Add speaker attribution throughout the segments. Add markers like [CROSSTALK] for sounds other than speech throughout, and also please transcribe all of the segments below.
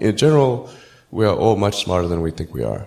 Speaker 1: in general, we are all much smarter than we think we are.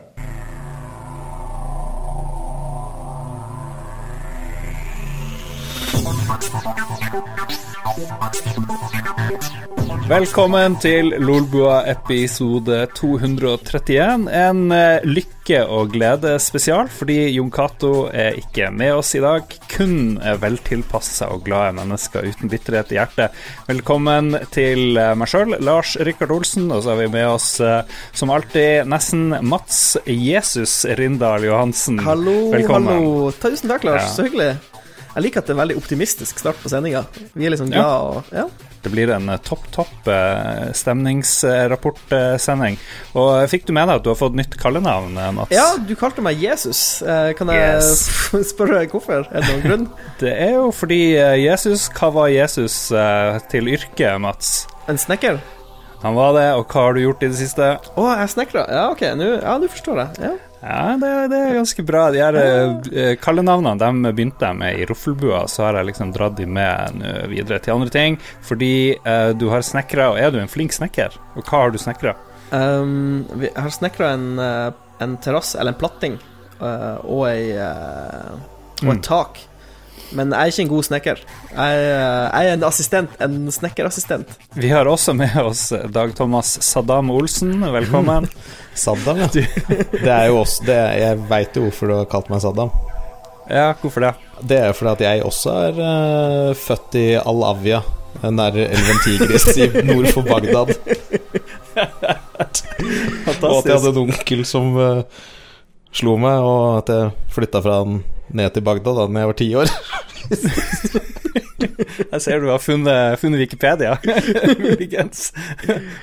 Speaker 2: Velkommen til Lolbua episode 231. En eh, lykke- og glede-spesial, fordi Jon Cato er ikke med oss i dag. Kun veltilpassa og glade mennesker uten bitterhet i hjertet. Velkommen til eh, meg sjøl, Lars Rikard Olsen, og så har vi med oss eh, som alltid nesten Mats Jesus Rindal Johansen.
Speaker 3: Hallo,
Speaker 2: Velkommen.
Speaker 3: hallo. Tusen takk, Lars.
Speaker 2: Ja.
Speaker 3: Så hyggelig. Jeg liker at det er veldig optimistisk start på sendinga. Vi er liksom glad og Ja.
Speaker 2: Det blir en eh, topp, topp eh, stemningsrapportsending. Og fikk du med deg at du har fått nytt kallenavn, eh, Mats?
Speaker 3: ja, du kalte meg Jesus. Eh, Kan jeg
Speaker 2: Yes. [LAUGHS]
Speaker 3: spørre hvorfor? Er det noen grunn? [LAUGHS]
Speaker 2: Det er jo fordi eh, Jesus Hva var Jesus eh, til yrke, Mats?
Speaker 3: En snekker?
Speaker 2: Han var det, og hva har du gjort i det siste?
Speaker 3: Å, jeg snekra. Ja, ok. Nå ja, du forstår jeg. Ja.
Speaker 2: Ja, det, det er ganske bra. De her eh, kallenavnene de begynte jeg med i Roffelbua, så har jeg liksom dratt de med videre til andre ting. Fordi eh, du har snekra, og er du en flink snekker? Og hva har du snekra?
Speaker 3: Um, vi jeg har snekra en, eh, en terrasse, eller en platting, eh, og, ei, eh, og et tak. Men jeg er ikke en god snekker. Jeg, jeg er en assistent, en snekkerassistent.
Speaker 2: Vi har også med oss Dag Thomas Saddam Olsen. Velkommen. [LAUGHS]
Speaker 4: Saddam, ja. Det er jo det, Jeg veit jo hvorfor du har kalt meg Saddam.
Speaker 2: Ja, hvorfor det?
Speaker 4: Det er jo fordi at jeg også er uh, født i Al-Avia, nær elven Tigris i nord for Bagdad. Og at jeg hadde en onkel som uh, slo meg, og at jeg flytta fra han ned til Bagdad da jeg var ti år. [LAUGHS]
Speaker 2: Jeg ser du har funnet, funnet Wikipedia, [LAUGHS] muligens.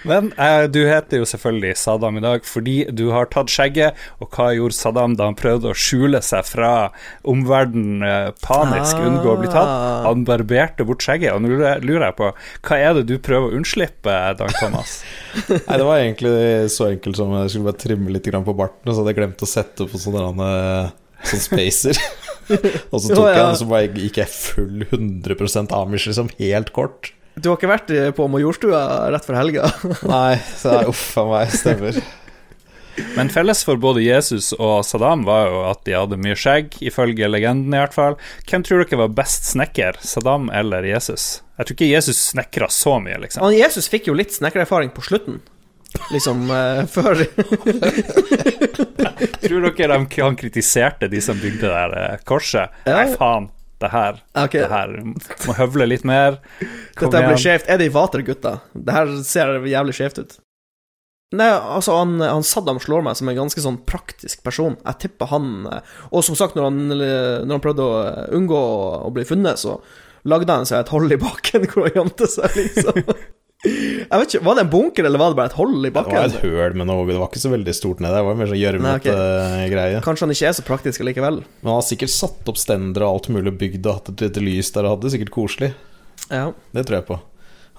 Speaker 2: Men eh, du heter jo selvfølgelig Saddam i dag fordi du har tatt skjegget. Og hva gjorde Saddam da han prøvde å skjule seg fra omverdenen eh, panisk,
Speaker 3: Ah.
Speaker 2: unngå å bli tatt? Han barberte bort skjegget. Og nå lurer jeg på, hva er det du prøver å unnslippe, Dan Thomas? [LAUGHS]
Speaker 4: Nei, det var egentlig så enkelt som jeg skulle bare trimme litt på barten, og så hadde jeg glemt å sette på sånne eh, sånn spacer. [LAUGHS] og så tok jeg den, og så bare gikk jeg full 100% Amish, liksom, helt kort.
Speaker 3: Du har ikke vært eh, på Majorstua rett før helga? [LAUGHS]
Speaker 4: Nei, så det er uff a meg, stemmer. [LAUGHS]
Speaker 2: Men felles for både Jesus og Saddam var jo at de hadde mye skjegg, ifølge legenden i hvert fall. Hvem tror dere var best snekker, Saddam eller Jesus? Jeg tror ikke Jesus snekra så mye, liksom.
Speaker 3: Han Jesus fikk jo litt snekkererfaring på slutten. Liksom uh, før [LAUGHS]
Speaker 2: Tror dere de, han kritiserte de som bygde det der eh, korset?
Speaker 3: Ja.
Speaker 2: Nei, faen. Det her,
Speaker 3: okay.
Speaker 2: det her må høvle litt mer. Kom
Speaker 3: Dette
Speaker 2: blir
Speaker 3: skjevt. Er det i vater, gutta? Det her ser jævlig skjevt ut. Nei, altså, han, han Saddam slår meg som en ganske sånn praktisk person. Jeg tipper han eh, Og som sagt, når han, når han prøvde å unngå å bli funnet, så lagde han seg et hold i bakken hvor han gjemte seg, liksom. [LAUGHS] Jeg vet ikke, Var det en bunker, eller var det bare et hold i bakken?
Speaker 4: Det var et høl med noe, det var ikke så veldig stort nede, det var mer sånn gjørmete
Speaker 3: okay.
Speaker 4: greie.
Speaker 3: Kanskje han ikke er så praktisk likevel.
Speaker 4: Men han har sikkert satt opp stender og alt mulig og bygd og hatt et lite lys der og hadde det sikkert koselig.
Speaker 3: Ja.
Speaker 4: Det tror jeg på.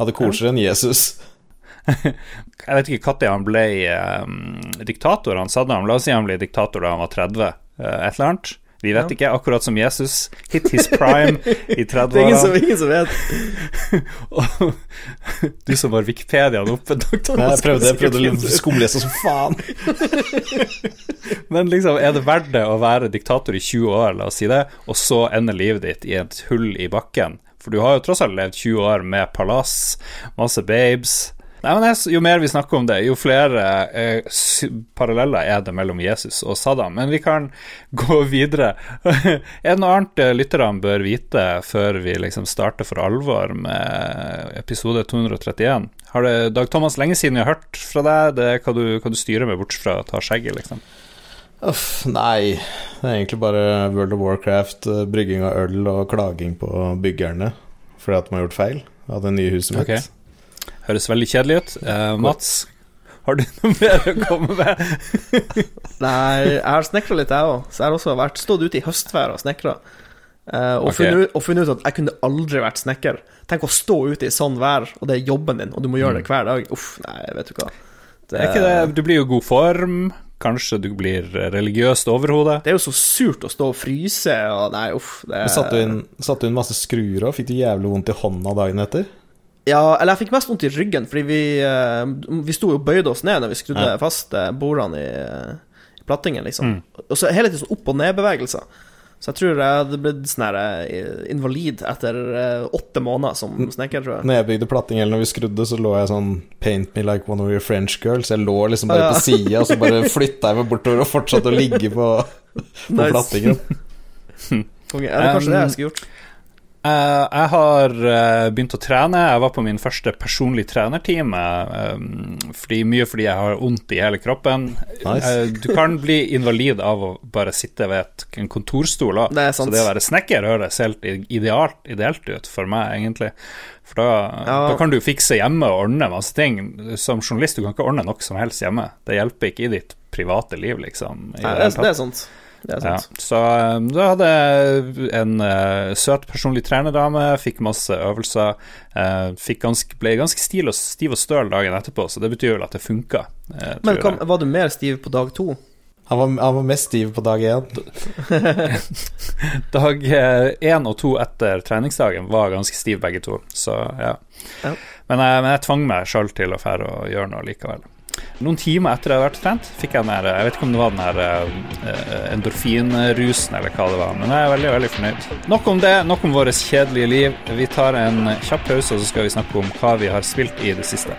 Speaker 4: Hadde koseligere enn Jesus. [LAUGHS]
Speaker 2: Jeg vet ikke når han ble um, diktator, han sa da han La oss si han ble diktator da han var 30, eh, et eller annet. Vi vet
Speaker 3: Ja.
Speaker 2: ikke, akkurat som Jesus. Hit his [LAUGHS] prime i
Speaker 3: Det er ingen som,
Speaker 2: 30-åra.
Speaker 3: ingen som vet. [LAUGHS]
Speaker 2: Du som var Wikipediaen oppe, Nei,
Speaker 4: Jeg prøvde, jeg prøvde å skumlese som faen. [LAUGHS]
Speaker 2: Men liksom, er det verdt det å være diktator i 20 år, la oss si det, og så ende livet ditt i et hull i bakken? For du har jo tross alt levd 20 år med palass, masse babes. Nei, men Jo mer vi snakker om det, jo flere eh, paralleller er det mellom Jesus og Saddam. Men vi kan [LAUGHS] gå videre. [LAUGHS] er det noe annet eh, lytterne bør vite før vi liksom starter for alvor med episode 231? Har det, Dag Thomas, lenge siden jeg har hørt fra deg. Det er hva du, hva du styrer med, bortsett fra å ta skjegget, liksom.
Speaker 4: Uff, nei, det er egentlig bare World of Warcraft, eh, brygging av øl og klaging på byggerne fordi at de har gjort feil av det nye huset mitt.
Speaker 2: Ok. Høres veldig kjedelig ut. Eh, Mats, har du noe mer å komme med? [LAUGHS]
Speaker 3: Nei, jeg har snekra litt, jeg òg. Så jeg har også vært, stått ute i høstvær og snekra. og,
Speaker 2: okay.
Speaker 3: funnet, ut- og funnet ut at jeg kunne aldri vært snekker. Tenk å stå ute i sånn vær, og det er jobben din, og du må gjøre det hver dag. Uff, nei, vet du hva. Det,
Speaker 2: Er ikke det, du blir jo god form. Kanskje du blir religiøst overhode.
Speaker 3: det er jo så surt å stå og fryse og Nei, uff. Det,
Speaker 4: Satte du inn, satt inn masse skruer og fikk du jævlig vondt i hånda dagen etter?
Speaker 3: Ja, eller jeg fikk mest vondt i ryggen, fordi vi, eh, vi sto og bøyde oss ned når vi skrudde
Speaker 4: Ja.
Speaker 3: fast eh, bordene i, i plattingen, liksom.
Speaker 2: Mm.
Speaker 3: Og så hele tiden sånn opp- og nedbevegelser. Så jeg tror jeg hadde blitt sånn eh, invalid etter åtte måneder som snekker, tror jeg.
Speaker 4: Når jeg bygde platting, eller når vi skrudde, så lå jeg sånn Paint me like one of your French girls. Jeg lå liksom bare
Speaker 3: Ja.
Speaker 4: på sida, og så bare flytta jeg meg bortover og fortsatte å ligge på, [LAUGHS] på
Speaker 3: Nice.
Speaker 4: plattingen. [LAUGHS]
Speaker 3: Konge. Ja, det er kanskje det jeg skulle gjort.
Speaker 2: Eh, jeg har uh, begynt å trene. Jeg var på min første personlig trenertime. eh, fordi, mye fordi jeg har vondt i hele kroppen.
Speaker 4: Nice.
Speaker 2: Uh, du kan bli invalid av å bare sitte ved et, en kontorstol òg.
Speaker 3: Det
Speaker 2: Så det å være snekker høres helt idealt, ideelt ut for meg, egentlig. For da,
Speaker 3: Ja.
Speaker 2: da kan du fikse hjemme og ordne masse ting. Som journalist du kan ikke ordne noe som helst hjemme. Det hjelper ikke i ditt private liv, liksom. i
Speaker 3: Nei,
Speaker 2: det
Speaker 3: det, det er sant. Det er
Speaker 2: Ja, så um, da hadde jeg en uh, søt personlig trenerdame, fikk masse øvelser. Uh, fikk ganske, ble ganske stil og, stiv og støl dagen etterpå, så det betyr vel at det funka. eh,
Speaker 3: Men kom,
Speaker 2: jeg.
Speaker 3: var du mer stiv på dag to?
Speaker 4: Han var, han var mest stiv på dag én. [LAUGHS]
Speaker 2: Dag én og to etter treningsdagen var ganske stiv begge to, så ja.
Speaker 3: Ja.
Speaker 2: Men, jeg, men jeg tvang meg sjøl til å fære og gjøre noe likevel. Noen timer etter jeg hadde vært trent, fikk jeg den her Jeg vet ikke om det var den her eh, endorfinrusen eller hva det var, men jeg er veldig, veldig fornøyd. Nok om det, nok om vårt kjedelige liv. Vi tar en kjapp pause, og så skal vi snakke om hva vi har spilt i det siste.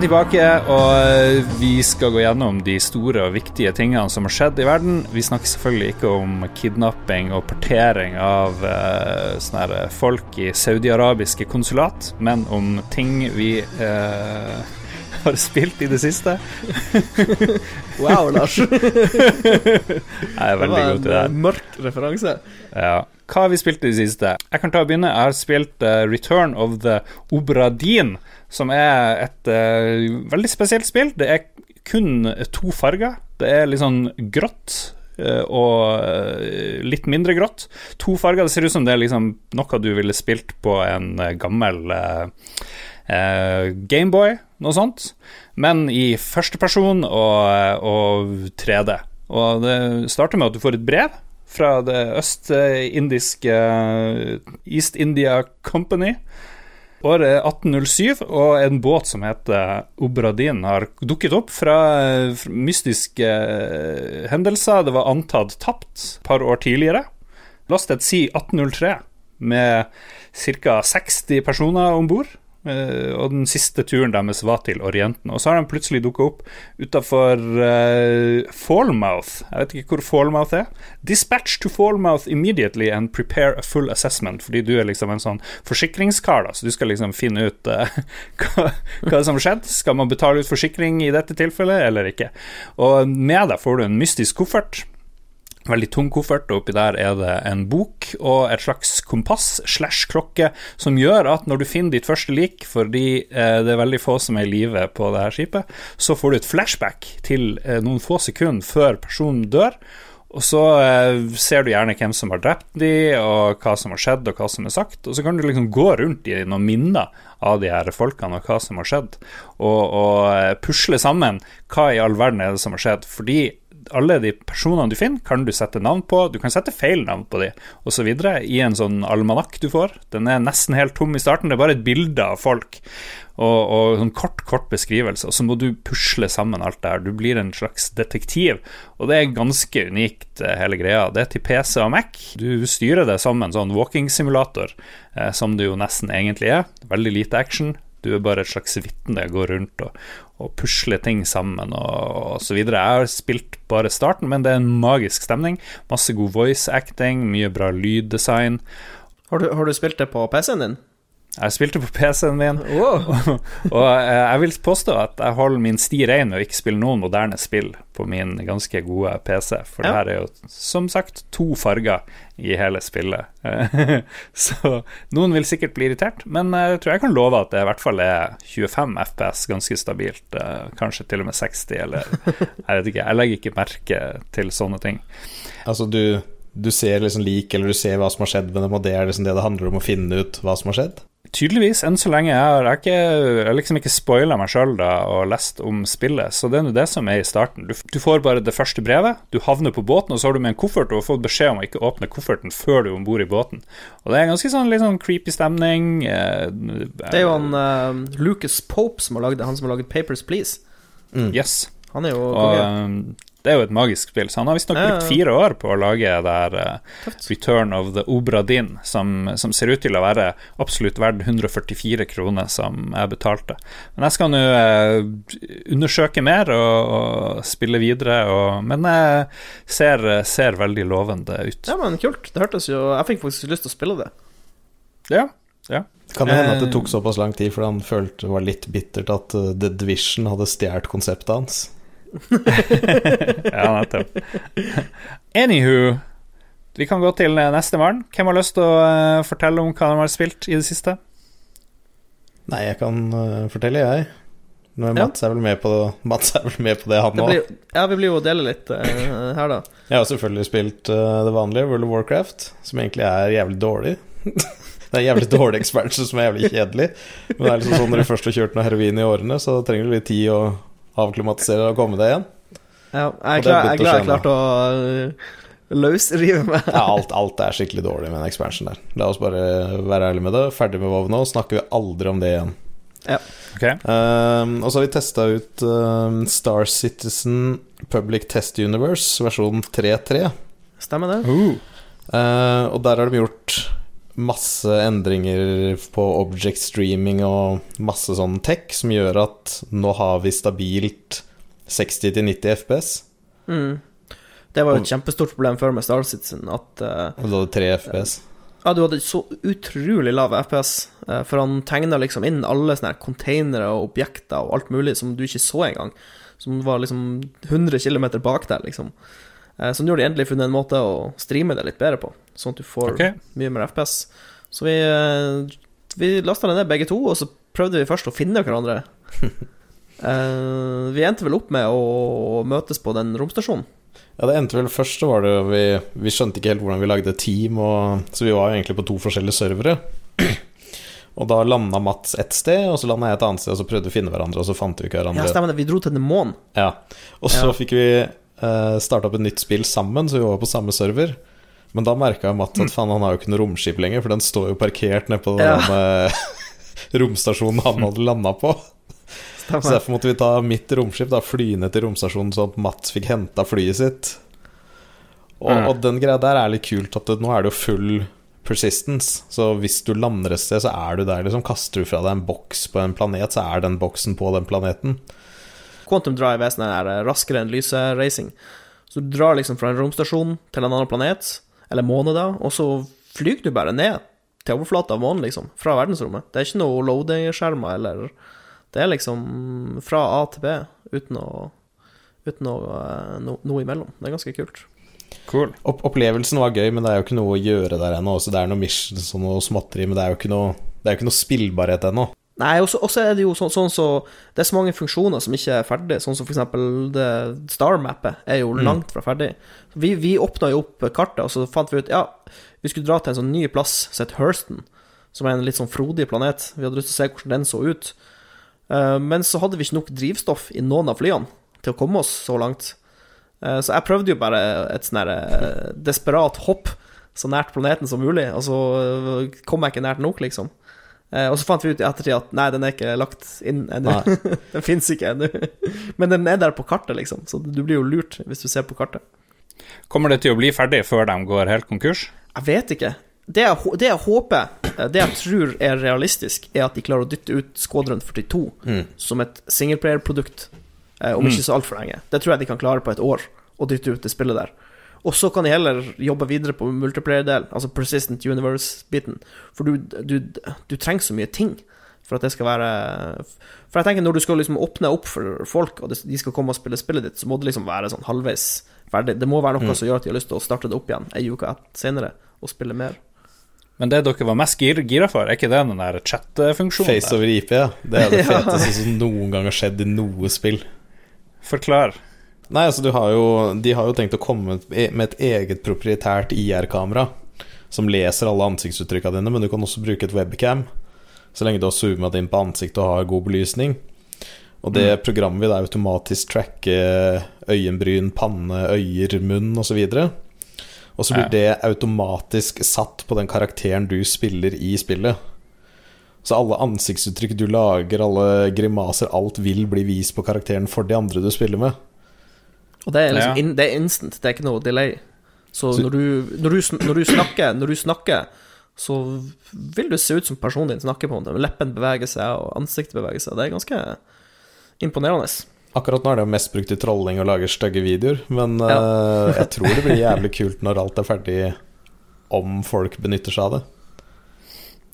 Speaker 2: Er tilbake, og vi skal gå gjennom de store og viktige tingene som har skjedd i verden. Vi snakker selvfølgelig ikke om kidnapping og partering av uh, folk i saudiarabiske konsulat, men om ting vi uh, [LAUGHS] har spilt i det siste. [LAUGHS]
Speaker 3: Wow, Lars. det [LAUGHS]
Speaker 2: Jeg er veldig
Speaker 3: var
Speaker 2: god til det. her.
Speaker 3: en eh, mørk referanse.
Speaker 2: Ja. Hva har vi spilt i det siste? Jeg kan ta og begynne. Jeg har spilt uh, Return of the Obradin, som er et uh, veldig spesielt spill. Det er kun to farger. Det er litt sånn grått eh, og litt mindre grått. To farger. Det ser ut som det er liksom noe du ville spilt på en gammel eh, Gameboy, noe sånt. Men i førsteperson og, og 3D. Og det starter med at du får et brev fra det østindiske East India Company. Året er 1807, og en båt som heter Obradin har dukket opp fra, fra mystiske eh, hendelser. Det var antatt tapt et par år tidligere. Lastet si 1803 med ca. 60 personer om bord. Eh, og den siste turen deres var til Orienten. Og så har de plutselig dukka opp utafor Fallmouth Jeg vet ikke hvor Fallmouth er. Dispatch to Fallmouth immediately and prepare a full assessment. Fordi du er liksom en sånn forsikringskar, da, så du skal liksom finne ut uh, [LAUGHS] hva, hva som har skjedd. Skal man betale ut forsikring i dette tilfellet, eller ikke? Og med deg får du en mystisk koffert. Veldig tung koffert, og oppi der er det en bok og et slags kompass slash klokke som gjør at når du finner ditt første lik, fordi eh, det er veldig få som er i live på det her skipet, så får du et flashback til eh, noen få sekunder før personen dør. Og så eh, ser du gjerne hvem som har drept de, og hva som har skjedd, og hva som er sagt. Og så kan du liksom gå rundt i noen minner av de her folkene og hva som har skjedd, og, og eh, pusle sammen hva i all verden er det som har skjedd. Fordi alle de personene du finner, kan du sette navn på. Du kan sette feil navn på de, osv. i en sånn almanakk du får. Den er nesten helt tom i starten. Det er bare et bilde av folk og, og sånn kort, kort beskrivelse. Og så må du pusle sammen alt det her. Du blir en slags detektiv, og det er ganske unikt, eh, hele greia. Det er til PC og Mac. Du styrer det som en sånn walking-simulator, eh, som det jo nesten egentlig er. Veldig lite action. Du er bare et slags vitne, går rundt og, og pusler ting sammen og, og så videre. Jeg har spilt bare starten, men det er en magisk stemning. Masse god voice acting, mye bra lyddesign.
Speaker 3: Har du, har du spilt det på PC-en din?
Speaker 2: Jeg spilte på PC-en min,
Speaker 3: Wow. [LAUGHS]
Speaker 2: og eh, jeg vil påstå at jeg holder min sti rein og ikke spiller noen moderne spill på min ganske gode PC, for det her er jo som sagt to farger i hele spillet. [LAUGHS] Så noen vil sikkert bli irritert, men jeg tror jeg kan love at det i hvert fall er 25 FPS ganske stabilt, eh, kanskje til og med 60, eller [LAUGHS] jeg vet ikke, jeg legger ikke merke til sånne ting.
Speaker 4: Altså, du, du ser liksom lik, eller du ser hva som har skjedd med dem, og det er liksom det det handler om å finne ut hva som har skjedd?
Speaker 2: Tydeligvis, enn så lenge. Jeg har, ikke, jeg har liksom ikke spoila meg sjøl og lest om spillet, så det er nå det som er i starten. Du, du får bare det første brevet, du havner på båten, og så har du med en koffert og har fått beskjed om å ikke åpne kofferten før du er om bord i båten. Og det er en ganske sånn litt sånn creepy stemning. eh,
Speaker 3: Det er jo han eh, Lucas Pope som har lagd det, han som har laget Papers, Please.
Speaker 2: Yes.
Speaker 3: Han er jo
Speaker 2: Og
Speaker 3: konge.
Speaker 2: Eh, det er jo et magisk spill, så han har visstnok
Speaker 3: Ja, ja.
Speaker 2: brukt fire år på å lage det her
Speaker 3: uh,
Speaker 2: Return of the Obra Din, som, som ser ut til å være absolutt verdt 144 kroner, som jeg betalte. Men jeg skal nå uh, undersøke mer og, og spille videre, og, men jeg ser, ser veldig lovende ut.
Speaker 3: Ja, men kult. Det hørtes jo Jeg fikk faktisk lyst til å spille det.
Speaker 2: Ja, ja.
Speaker 4: Kan det hende at det
Speaker 2: Eh.
Speaker 4: tok såpass lang tid fordi han følte det var litt bittert at The Division hadde stjålet konseptet hans? [LAUGHS]
Speaker 2: ja nettopp. Anywho, vi kan gå til neste mann. Hvem har lyst til å eh, fortelle om hva de har spilt i det siste?
Speaker 4: Nei, jeg kan uh, fortelle, jeg. Men
Speaker 3: Ja.
Speaker 4: Mats er vel med på det, Mats er vel med på det, han òg.
Speaker 3: ja, vi blir jo å dele litt uh, her, da.
Speaker 4: Jeg har selvfølgelig spilt uh, det vanlige, World of Warcraft, som egentlig er jævlig dårlig. [LAUGHS] det er en jævlig dårlig expansion som er jævlig kjedelig. Men det er liksom sånn når du først har kjørt noe heroin i årene, så trenger du litt tid å avklimatisere og komme deg igjen.
Speaker 3: Ja, jeg er
Speaker 4: er
Speaker 3: jeg, jeg
Speaker 4: skje
Speaker 3: klarte å uh, løsrive meg.
Speaker 4: Ja, alt, alt er skikkelig dårlig med en expansion der. La oss bare være ærlige med det. Ferdig med WoW nå, snakker vi aldri om det igjen. Ja.
Speaker 2: Ok,
Speaker 4: Um, og så har vi testa ut um, Star Citizen Public Test Universe versjon 3.3.
Speaker 3: Stemmer det?
Speaker 2: Uh,
Speaker 4: Uh, og der har de gjort masse endringer på object streaming og masse sånn tech som gjør at nå har vi stabilt 60-90 FPS.
Speaker 3: Mm. Det var jo et kjempestort problem før med Star Citizen, at
Speaker 4: uh, du hadde 3 FPS.
Speaker 3: Ja, du hadde så utrolig lav FPS, eh, for han tegna liksom inn alle sånne containere og objekter og alt mulig som du ikke så engang. Som var liksom 100 km bak der, liksom. Eh, Så nå har de endelig funnet en måte å streame det litt bedre på, sånn at du får
Speaker 2: okay.
Speaker 3: mye mer FPS. Så vi, eh, vi lasta det ned begge to, og så prøvde vi først å finne hverandre. uh, [LAUGHS] vi endte vel opp med å møtes på den romstasjonen.
Speaker 4: Ja, det endte vel først, så var det vi, vi skjønte ikke helt hvordan vi lagde team, og, så vi var jo egentlig på to forskjellige servere. [CLEARS THROAT] Og da landa Mats ett sted, og så landa jeg et annet sted, og så prøvde vi å finne hverandre, og så fant vi ikke
Speaker 3: Ja, stemmer det. Vi dro til Demon.
Speaker 4: Ja, Og så
Speaker 3: Ja.
Speaker 4: fikk vi uh, starta opp et nytt spill sammen, så vi var på samme server. Men da merka Matt at faen, han har jo ikke noe romskip lenger, for den står jo parkert nede på den
Speaker 3: Ja.
Speaker 4: eh, [LAUGHS] romstasjonen han hadde landa på. Så derfor måtte vi ta mitt romskip, da fly ned til romstasjonen, sånn at Matt fikk henta flyet sitt. Og,
Speaker 2: Mm.
Speaker 4: og den greia der er litt kult, at det, nå er det jo full persistence. Så hvis du lander et sted, så er du der. Liksom Kaster du fra deg en boks på en planet, så er den boksen på den planeten.
Speaker 3: Quantum Drive er sånn her eh, raskere enn lyset-racing. Så du drar liksom fra en romstasjon til en annen planet, eller måne, da, og så flyr du bare ned til overflata av månen, liksom, fra verdensrommet. Det er ikke noe loading-skjermer, eller Det er liksom fra A til B, uten å Uten noe, eh, no, noe imellom. Det er ganske kult.
Speaker 2: Cool.
Speaker 4: Opp opplevelsen var gøy, men det er jo ikke noe å gjøre der ennå. Så det er noe missions og noe småtteri, men det er jo ikke noe, det er jo ikke noe spillbarhet ennå.
Speaker 3: Nei, og så er det jo sånn, sånn så Det er så mange funksjoner som ikke er ferdig, sånn som eksempel Star-mappet er jo langt fra ferdig. Vi, vi åpna jo opp kartet, og så fant vi ut Ja, vi skulle dra til en sånn ny plass som heter Hurston, som er en litt sånn frodig planet. Vi hadde lyst til å se hvordan den så ut. Eh, men så hadde vi ikke nok drivstoff i noen av flyene til å komme oss så langt. Eh, så jeg prøvde jo bare et sånn eh, desperat hopp så nært planeten som mulig, og så kom jeg ikke nært nok, liksom. Eh, og så fant vi ut i ettertid at nei, den er ikke lagt inn ennå. [LAUGHS] den fins ikke ennå. Men den er der på kartet, liksom, så du blir jo lurt hvis du ser på kartet.
Speaker 2: Kommer det til å bli ferdig før de går helt konkurs?
Speaker 3: Jeg vet ikke. det jeg, det jeg håper, eh, det jeg tror er realistisk, er at de klarer å dytte ut Squadron 42
Speaker 4: Mm.
Speaker 3: som et singleplayer-produkt eh, om ikke så altfor lenge. Det tror jeg de kan klare på et år, å dytte ut det spillet der. Og så kan de heller jobbe videre på multiplayer-del, altså Persistent Universe-biten. For du, du, du trenger så mye ting for at det skal være For jeg tenker når du skal liksom åpne opp for folk, og de skal komme og spille spillet ditt, så må det liksom være sånn halvveis ferdig. Det må være noe som gjør at de har lyst til å starte det opp igjen ei uke senere og spille mer.
Speaker 2: Men det dere var mest gir- gira for, er ikke det den der chat-funksjonen?
Speaker 4: Face over IP, ja. Det er det [LAUGHS]
Speaker 3: Ja.
Speaker 4: feteste som noen gang har skjedd i noe spill.
Speaker 2: Forklar.
Speaker 4: Nei, altså du har jo De har jo tenkt å komme med et eget proprietært IR-kamera som leser alle ansiktsuttrykkene dine, men du kan også bruke et webcam så lenge du har zoomet inn på ansiktet og har god belysning. Og det programmet vil da automatisk tracke øyenbryn, panne, øyer, munn osv. Og så blir det automatisk satt på den karakteren du spiller i spillet. Så alle ansiktsuttrykk du lager, alle grimaser, alt vil bli vist på karakteren for de andre du spiller med.
Speaker 3: Og det er liksom
Speaker 2: Ja.
Speaker 3: in, det er instant, det er ikke noe delay. Så,
Speaker 4: Så-
Speaker 3: når, du, når, du, når du snakker, når du snakker så vil du se ut som personen din snakker på en måte. Leppen beveger seg, og ansiktet beveger seg. Det er ganske imponerende.
Speaker 4: Akkurat nå er det jo mest brukt i trolling og lage stygge videoer, men eh, jeg tror det blir [LAUGHS] jævlig kult når alt er ferdig, om folk benytter seg av det.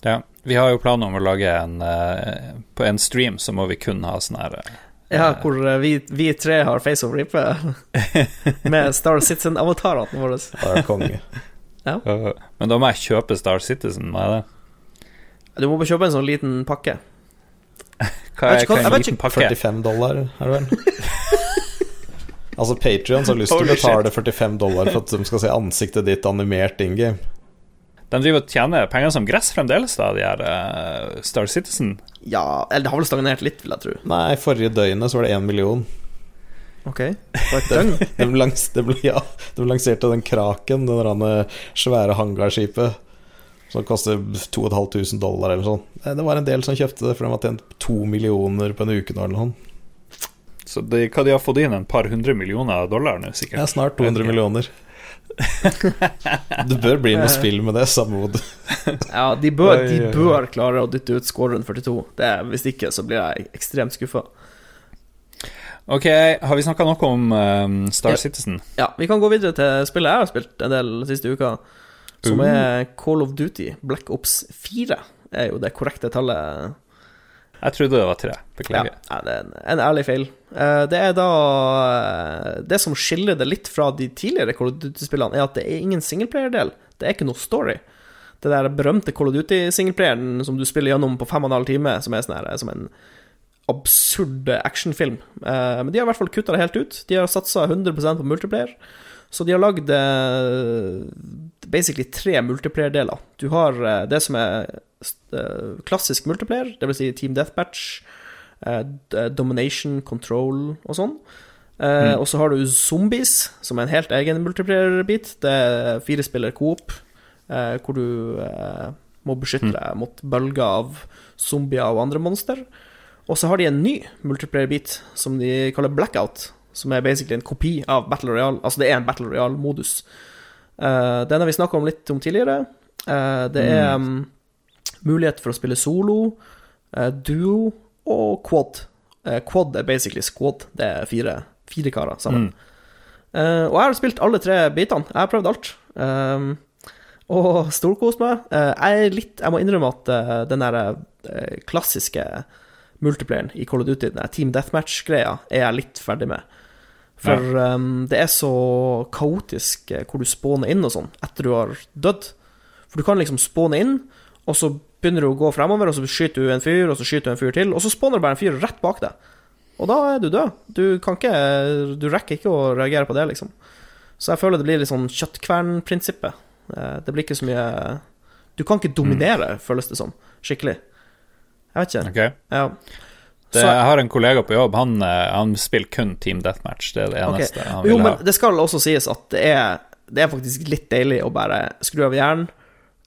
Speaker 2: Ja. Vi har jo planer om å lage en uh, På en stream så må vi kun ha sånn her eh,
Speaker 3: Ja, hvor eh, vi, vi tre har face of ripe [LAUGHS] med Star Citizen-avatarene våre.
Speaker 4: Det er konge.
Speaker 2: Ja. Men da må jeg kjøpe Star Citizen, må jeg det?
Speaker 3: Du må bare kjøpe en sånn liten pakke.
Speaker 2: Hva er, hva er en liten
Speaker 3: ikke-
Speaker 2: pakke?
Speaker 4: 45 dollar, er det vel? [LAUGHS] Altså Patrions har lyst til å betale 45 dollar for at de skal se ansiktet ditt animert in game.
Speaker 2: De driver og tjener penger som gress fremdeles, da, de her uh, Star Citizen.
Speaker 3: Ja, eller det har vel stagnert litt, vil jeg tro.
Speaker 4: Nei, forrige døgnet så var det 1 million.
Speaker 3: Ok, på et døgn. [LAUGHS]
Speaker 4: De, langs, de, ja, de lanserte den Kraken, det der eh, svære hangarskipet, som koster 2500 dollar eller sånn. Eh, Det var en del som kjøpte det, for de har tjent to millioner på en uke nå eller noe.
Speaker 2: Så de, hva de har fått inn? En par hundre millioner dollar nå,
Speaker 4: Ja, snart 200 millioner. Det bør bli noe spill med det, hvor
Speaker 3: Ja, de bør, de bør klare å dytte ut scoren 42. Det, hvis ikke, så blir jeg ekstremt skuffa.
Speaker 2: Ok, har vi snakka noe om um, Star
Speaker 3: Ja.
Speaker 2: Citizen?
Speaker 3: Ja, vi kan gå videre til spillet jeg har spilt en del siste uka, som
Speaker 2: Uh.
Speaker 3: er Call of Duty Black Ops 4. Er jo det korrekte tallet.
Speaker 2: Jeg trodde det var tre. Beklager.
Speaker 3: ja, det er en, ærlig feil. Eh, Det er da eh, Det som skiller det litt fra de tidligere Call of Duty-spillene, er at det er ingen singleplayer-del. Det er ikke noe story. Det der berømte Call of Duty-singleplayeren som du spiller gjennom på fem og en halv time, som er sånn her, som en absurd actionfilm. Eh, Men de har i hvert fall kutta det helt ut. De har satsa 100% på multiplayer. Så de har lagd eh, basically tre multiplayer-deler. Du har eh, det som er eh, klassisk multiplayer, dvs. Si Team Deathbatch, eh, Domination, Control og sånn. Mm. Og så har du Zombies, som er en helt egen multiplayer-bit. Det er fire spiller coop, eh, hvor du eh, må beskytte deg mot bølger av zombier og andre monster. Og så har de en ny multiplayer-bit som de kaller Blackout, som er basically en kopi av Battle Royale. Altså det er en Battle Royale-modus. Eh, den har vi snakka om litt om tidligere. Eh, det er mm, mulighet for å spille solo, eh, duo og quad. Eh, quad er basically squad. Det er fire, fire karer sammen. Eh, og jeg har spilt alle tre bitene. Jeg har prøvd alt. Um, og storkost meg. Eh, jeg litt Jeg må innrømme at eh, den der klassiske multiplayeren i Call of Duty, den Team Deathmatch-greia, er jeg litt ferdig med. For um, det er så kaotisk hvor du spåner inn og sånn etter du har dødd. For du kan liksom spåne inn, og så begynner du å gå fremover, og så skyter du en fyr, og så skyter du en fyr til, og så spåner det bare en fyr rett bak deg. Og da er du død. Du kan ikke Du rekker ikke å reagere på det, liksom. Så jeg føler det blir litt sånn kjøttkvernprinsippet. Eh, Det blir ikke så mye Du kan ikke dominere, føles det som. Skikkelig. Jeg vet ikke.
Speaker 2: Ok.
Speaker 3: Ja.
Speaker 2: Det, jeg har en kollega på jobb, han, eh, han spiller kun Team Deathmatch. Det er det
Speaker 3: eneste
Speaker 2: eneste han
Speaker 3: Jo,
Speaker 2: vil ha.
Speaker 3: men det skal også sies at det er, det er faktisk litt deilig å bare skru av hjernen,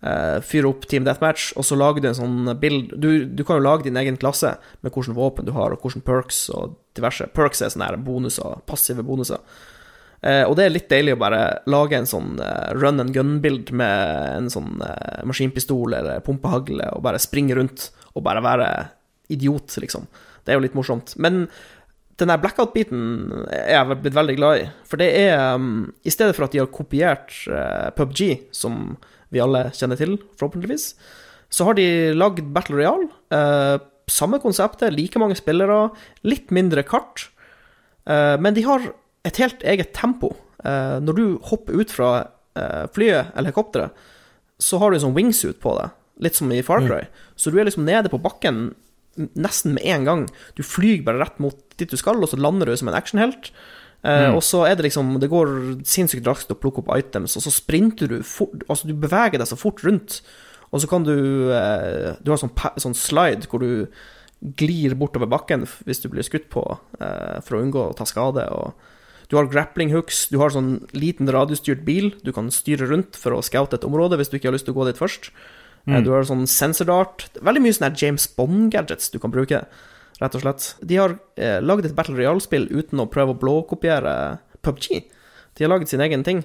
Speaker 3: eh, fyre opp Team Deathmatch, og så lager du en sånn bild du, du kan jo lage din egen klasse med hvilke våpen du har, og hvilke perks og diverse. Perks er sånne her bonuser, passive bonuser. Uh, og det er litt deilig å bare lage en sånn uh, run and gun-bild med en sånn maskinpistol eller pumpehagle, og bare springe rundt og bare være idiot, liksom. Det er jo litt morsomt. Men den der blackout-biten er jeg blitt veldig glad i. For det er um, I stedet for at de har kopiert uh, PubG, som vi alle kjenner til, forhåpentligvis, så har de lagd Battle Royale. Eh, samme konseptet, like mange spillere, litt mindre kart. Eh, men de har et helt eget tempo. når du hopper ut fra flyet eller helikopteret, så har du en sånn wingsuit på deg, litt som i Far Cry. Mm. Så du er liksom nede på bakken nesten med en gang. Du flyr bare rett mot dit du skal, og så lander du som en actionhelt. Uh, mm. Og så er det liksom Det går sinnssykt raskt å plukke opp items, og så sprinter du fort Altså, du beveger deg så fort rundt, og så kan du uh, Du har sånn, sånn slide hvor du glir bortover bakken hvis du blir skutt på, uh, for å unngå å ta skade. Og du har grappling hooks, du har sånn liten radiostyrt bil du kan styre rundt for å scoute et område hvis du ikke har lyst til å gå dit først. Mm. Du har sånn sensordart. Veldig mye sånne James Bond-gadgets du kan bruke, rett og slett. De har eh, laget et Battle Royale-spill uten å prøve å blåkopiere PubG. De har laget sin egen ting.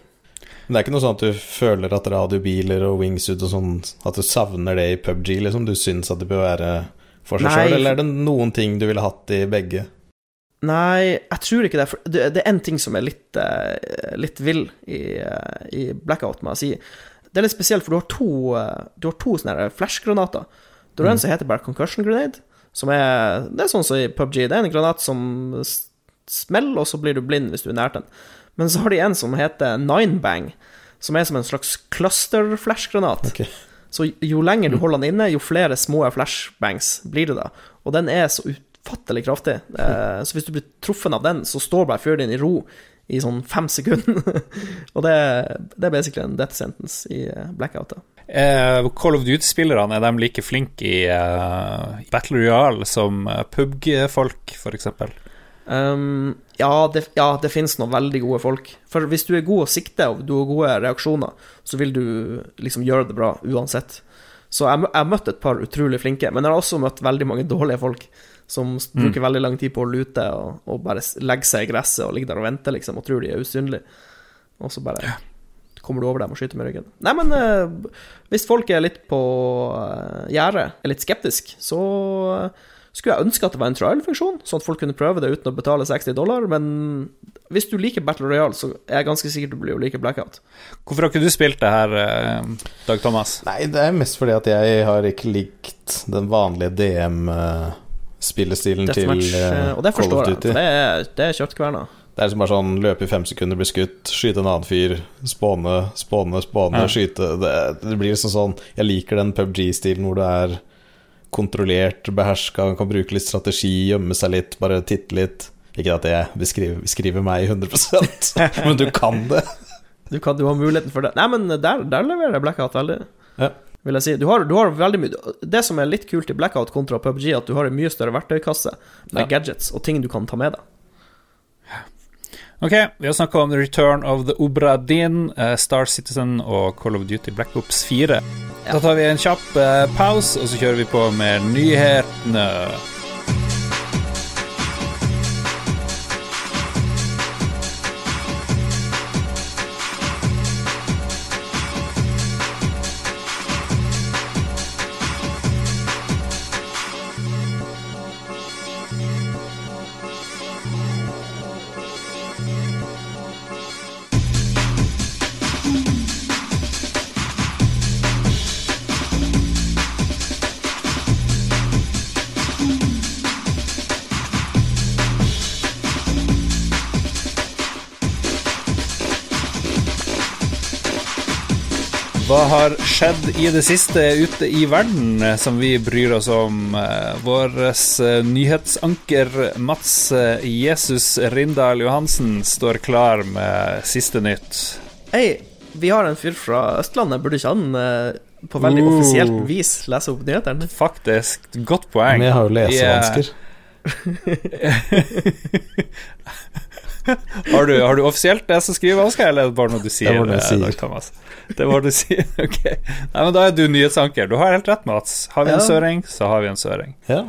Speaker 4: Men det er ikke noe sånn at du føler at radiobiler og wingsuit og sånn At du savner det i PubG, liksom? Du syns at det bør være for seg sjøl, eller er det noen ting du ville hatt i begge?
Speaker 3: Nei, jeg tror ikke det. Det, det er én ting som er litt, uh, litt vill i, uh, i Blackout, må jeg si. Det er litt spesielt, for du har to, eh, du har to sånne flashgranater. Du har en mm. som heter bare concussion grenade, som er Det er sånn som i PubG. Det er en granat som smeller, og så blir du blind hvis du er nært den. Men så har de en som heter nine bang, som er som en slags cluster-flashgranat. Okay. Så jo lenger du holder den inne, jo flere små flashbangs blir det da. Og den er så ufattelig kraftig. Eh, så hvis du blir truffet av den, så står bare fyren din i ro i sånn fem sekunder. [LAUGHS] og det, det, er basically en death sentence i blackout. blackout.
Speaker 2: Eh, Call of Duty-spillerne, er de like flinke i uh, Battle Royale som uh, PubG-folk, f.eks.?
Speaker 3: Um, ja, det, ja, det finnes noen veldig gode folk. For hvis du er god å sikte, og du har gode reaksjoner, så vil du liksom gjøre det bra uansett. Så jeg har møtt et par utrolig flinke, men jeg har også møtt veldig mange [LAUGHS] dårlige folk som mm. bruker veldig lang tid på å lute og, og bare legge seg i gresset og ligge der og vente, liksom, og tror de er usynlige. Og så bare ja. Kommer du over dem og skyter med ryggen. Nei, men uh, hvis folk er litt på uh, gjerdet, er litt skeptisk, så uh, skulle jeg ønske at det var en trial-funksjon, sånn at folk kunne prøve det uten å betale 60 dollar, men hvis du liker Battle Royale, så er jeg ganske sikker du blir å like Blackout.
Speaker 2: Hvorfor har ikke du spilt det her, Dag Thomas?
Speaker 4: Nei, det er mest fordi at jeg har ikke likt den vanlige DM- spillestilen til uh,
Speaker 3: Og det forstår jeg, for det er, det er kjøttkverna.
Speaker 4: Det er liksom bare sånn løpe i fem sekunder, bli skutt, skyte en annen fyr, spåne, spåne, spåne, ja. skyte det, det, blir liksom sånn Jeg liker den PubG-stilen hvor du er kontrollert, beherska, kan bruke litt strategi, gjemme seg litt, bare titte litt. Ikke at det beskriver, beskriver meg 100% [LAUGHS] men du kan det.
Speaker 3: Du, kan, du har muligheten for det. Nei, men der, der leverer Blackout veldig. Ja vil jeg si. Du har, du har, veldig mye Det som er litt kult i Blackout kontra PubG, at du har en mye større verktøykasse med ja. gadgets og ting du kan ta med deg.
Speaker 2: Ok, vi har snakka om The Return of the Obra Din, uh, Star Citizen og Call of Duty Black Ops 4. Ja. Da tar vi en kjapp uh, pause, og så kjører vi på med nyhetene. Skjedd i det siste ute i verden eh, som vi bryr oss om? Eh, Vår eh, nyhetsanker Mats Jesus Rindal Johansen står klar med siste nytt.
Speaker 3: Hei, vi har en fyr fra Østlandet. Burde ikke han på veldig uh. offisielt vis lese opp nyhetene?
Speaker 2: Faktisk. Godt poeng.
Speaker 4: Vi har jo lesevansker. [LAUGHS] [LAUGHS] [LAUGHS]
Speaker 2: har, du, har du offisielt det som skriver Oskar, eller er det bare noe du sier?
Speaker 4: Det var det jeg sier.
Speaker 2: Thomas? Det var det du sier, [LAUGHS] ok. Nei, men Da er du nyhetsanker. Du har helt rett, Mats. Har vi en ja. søring, så har vi en søring.
Speaker 4: Ja.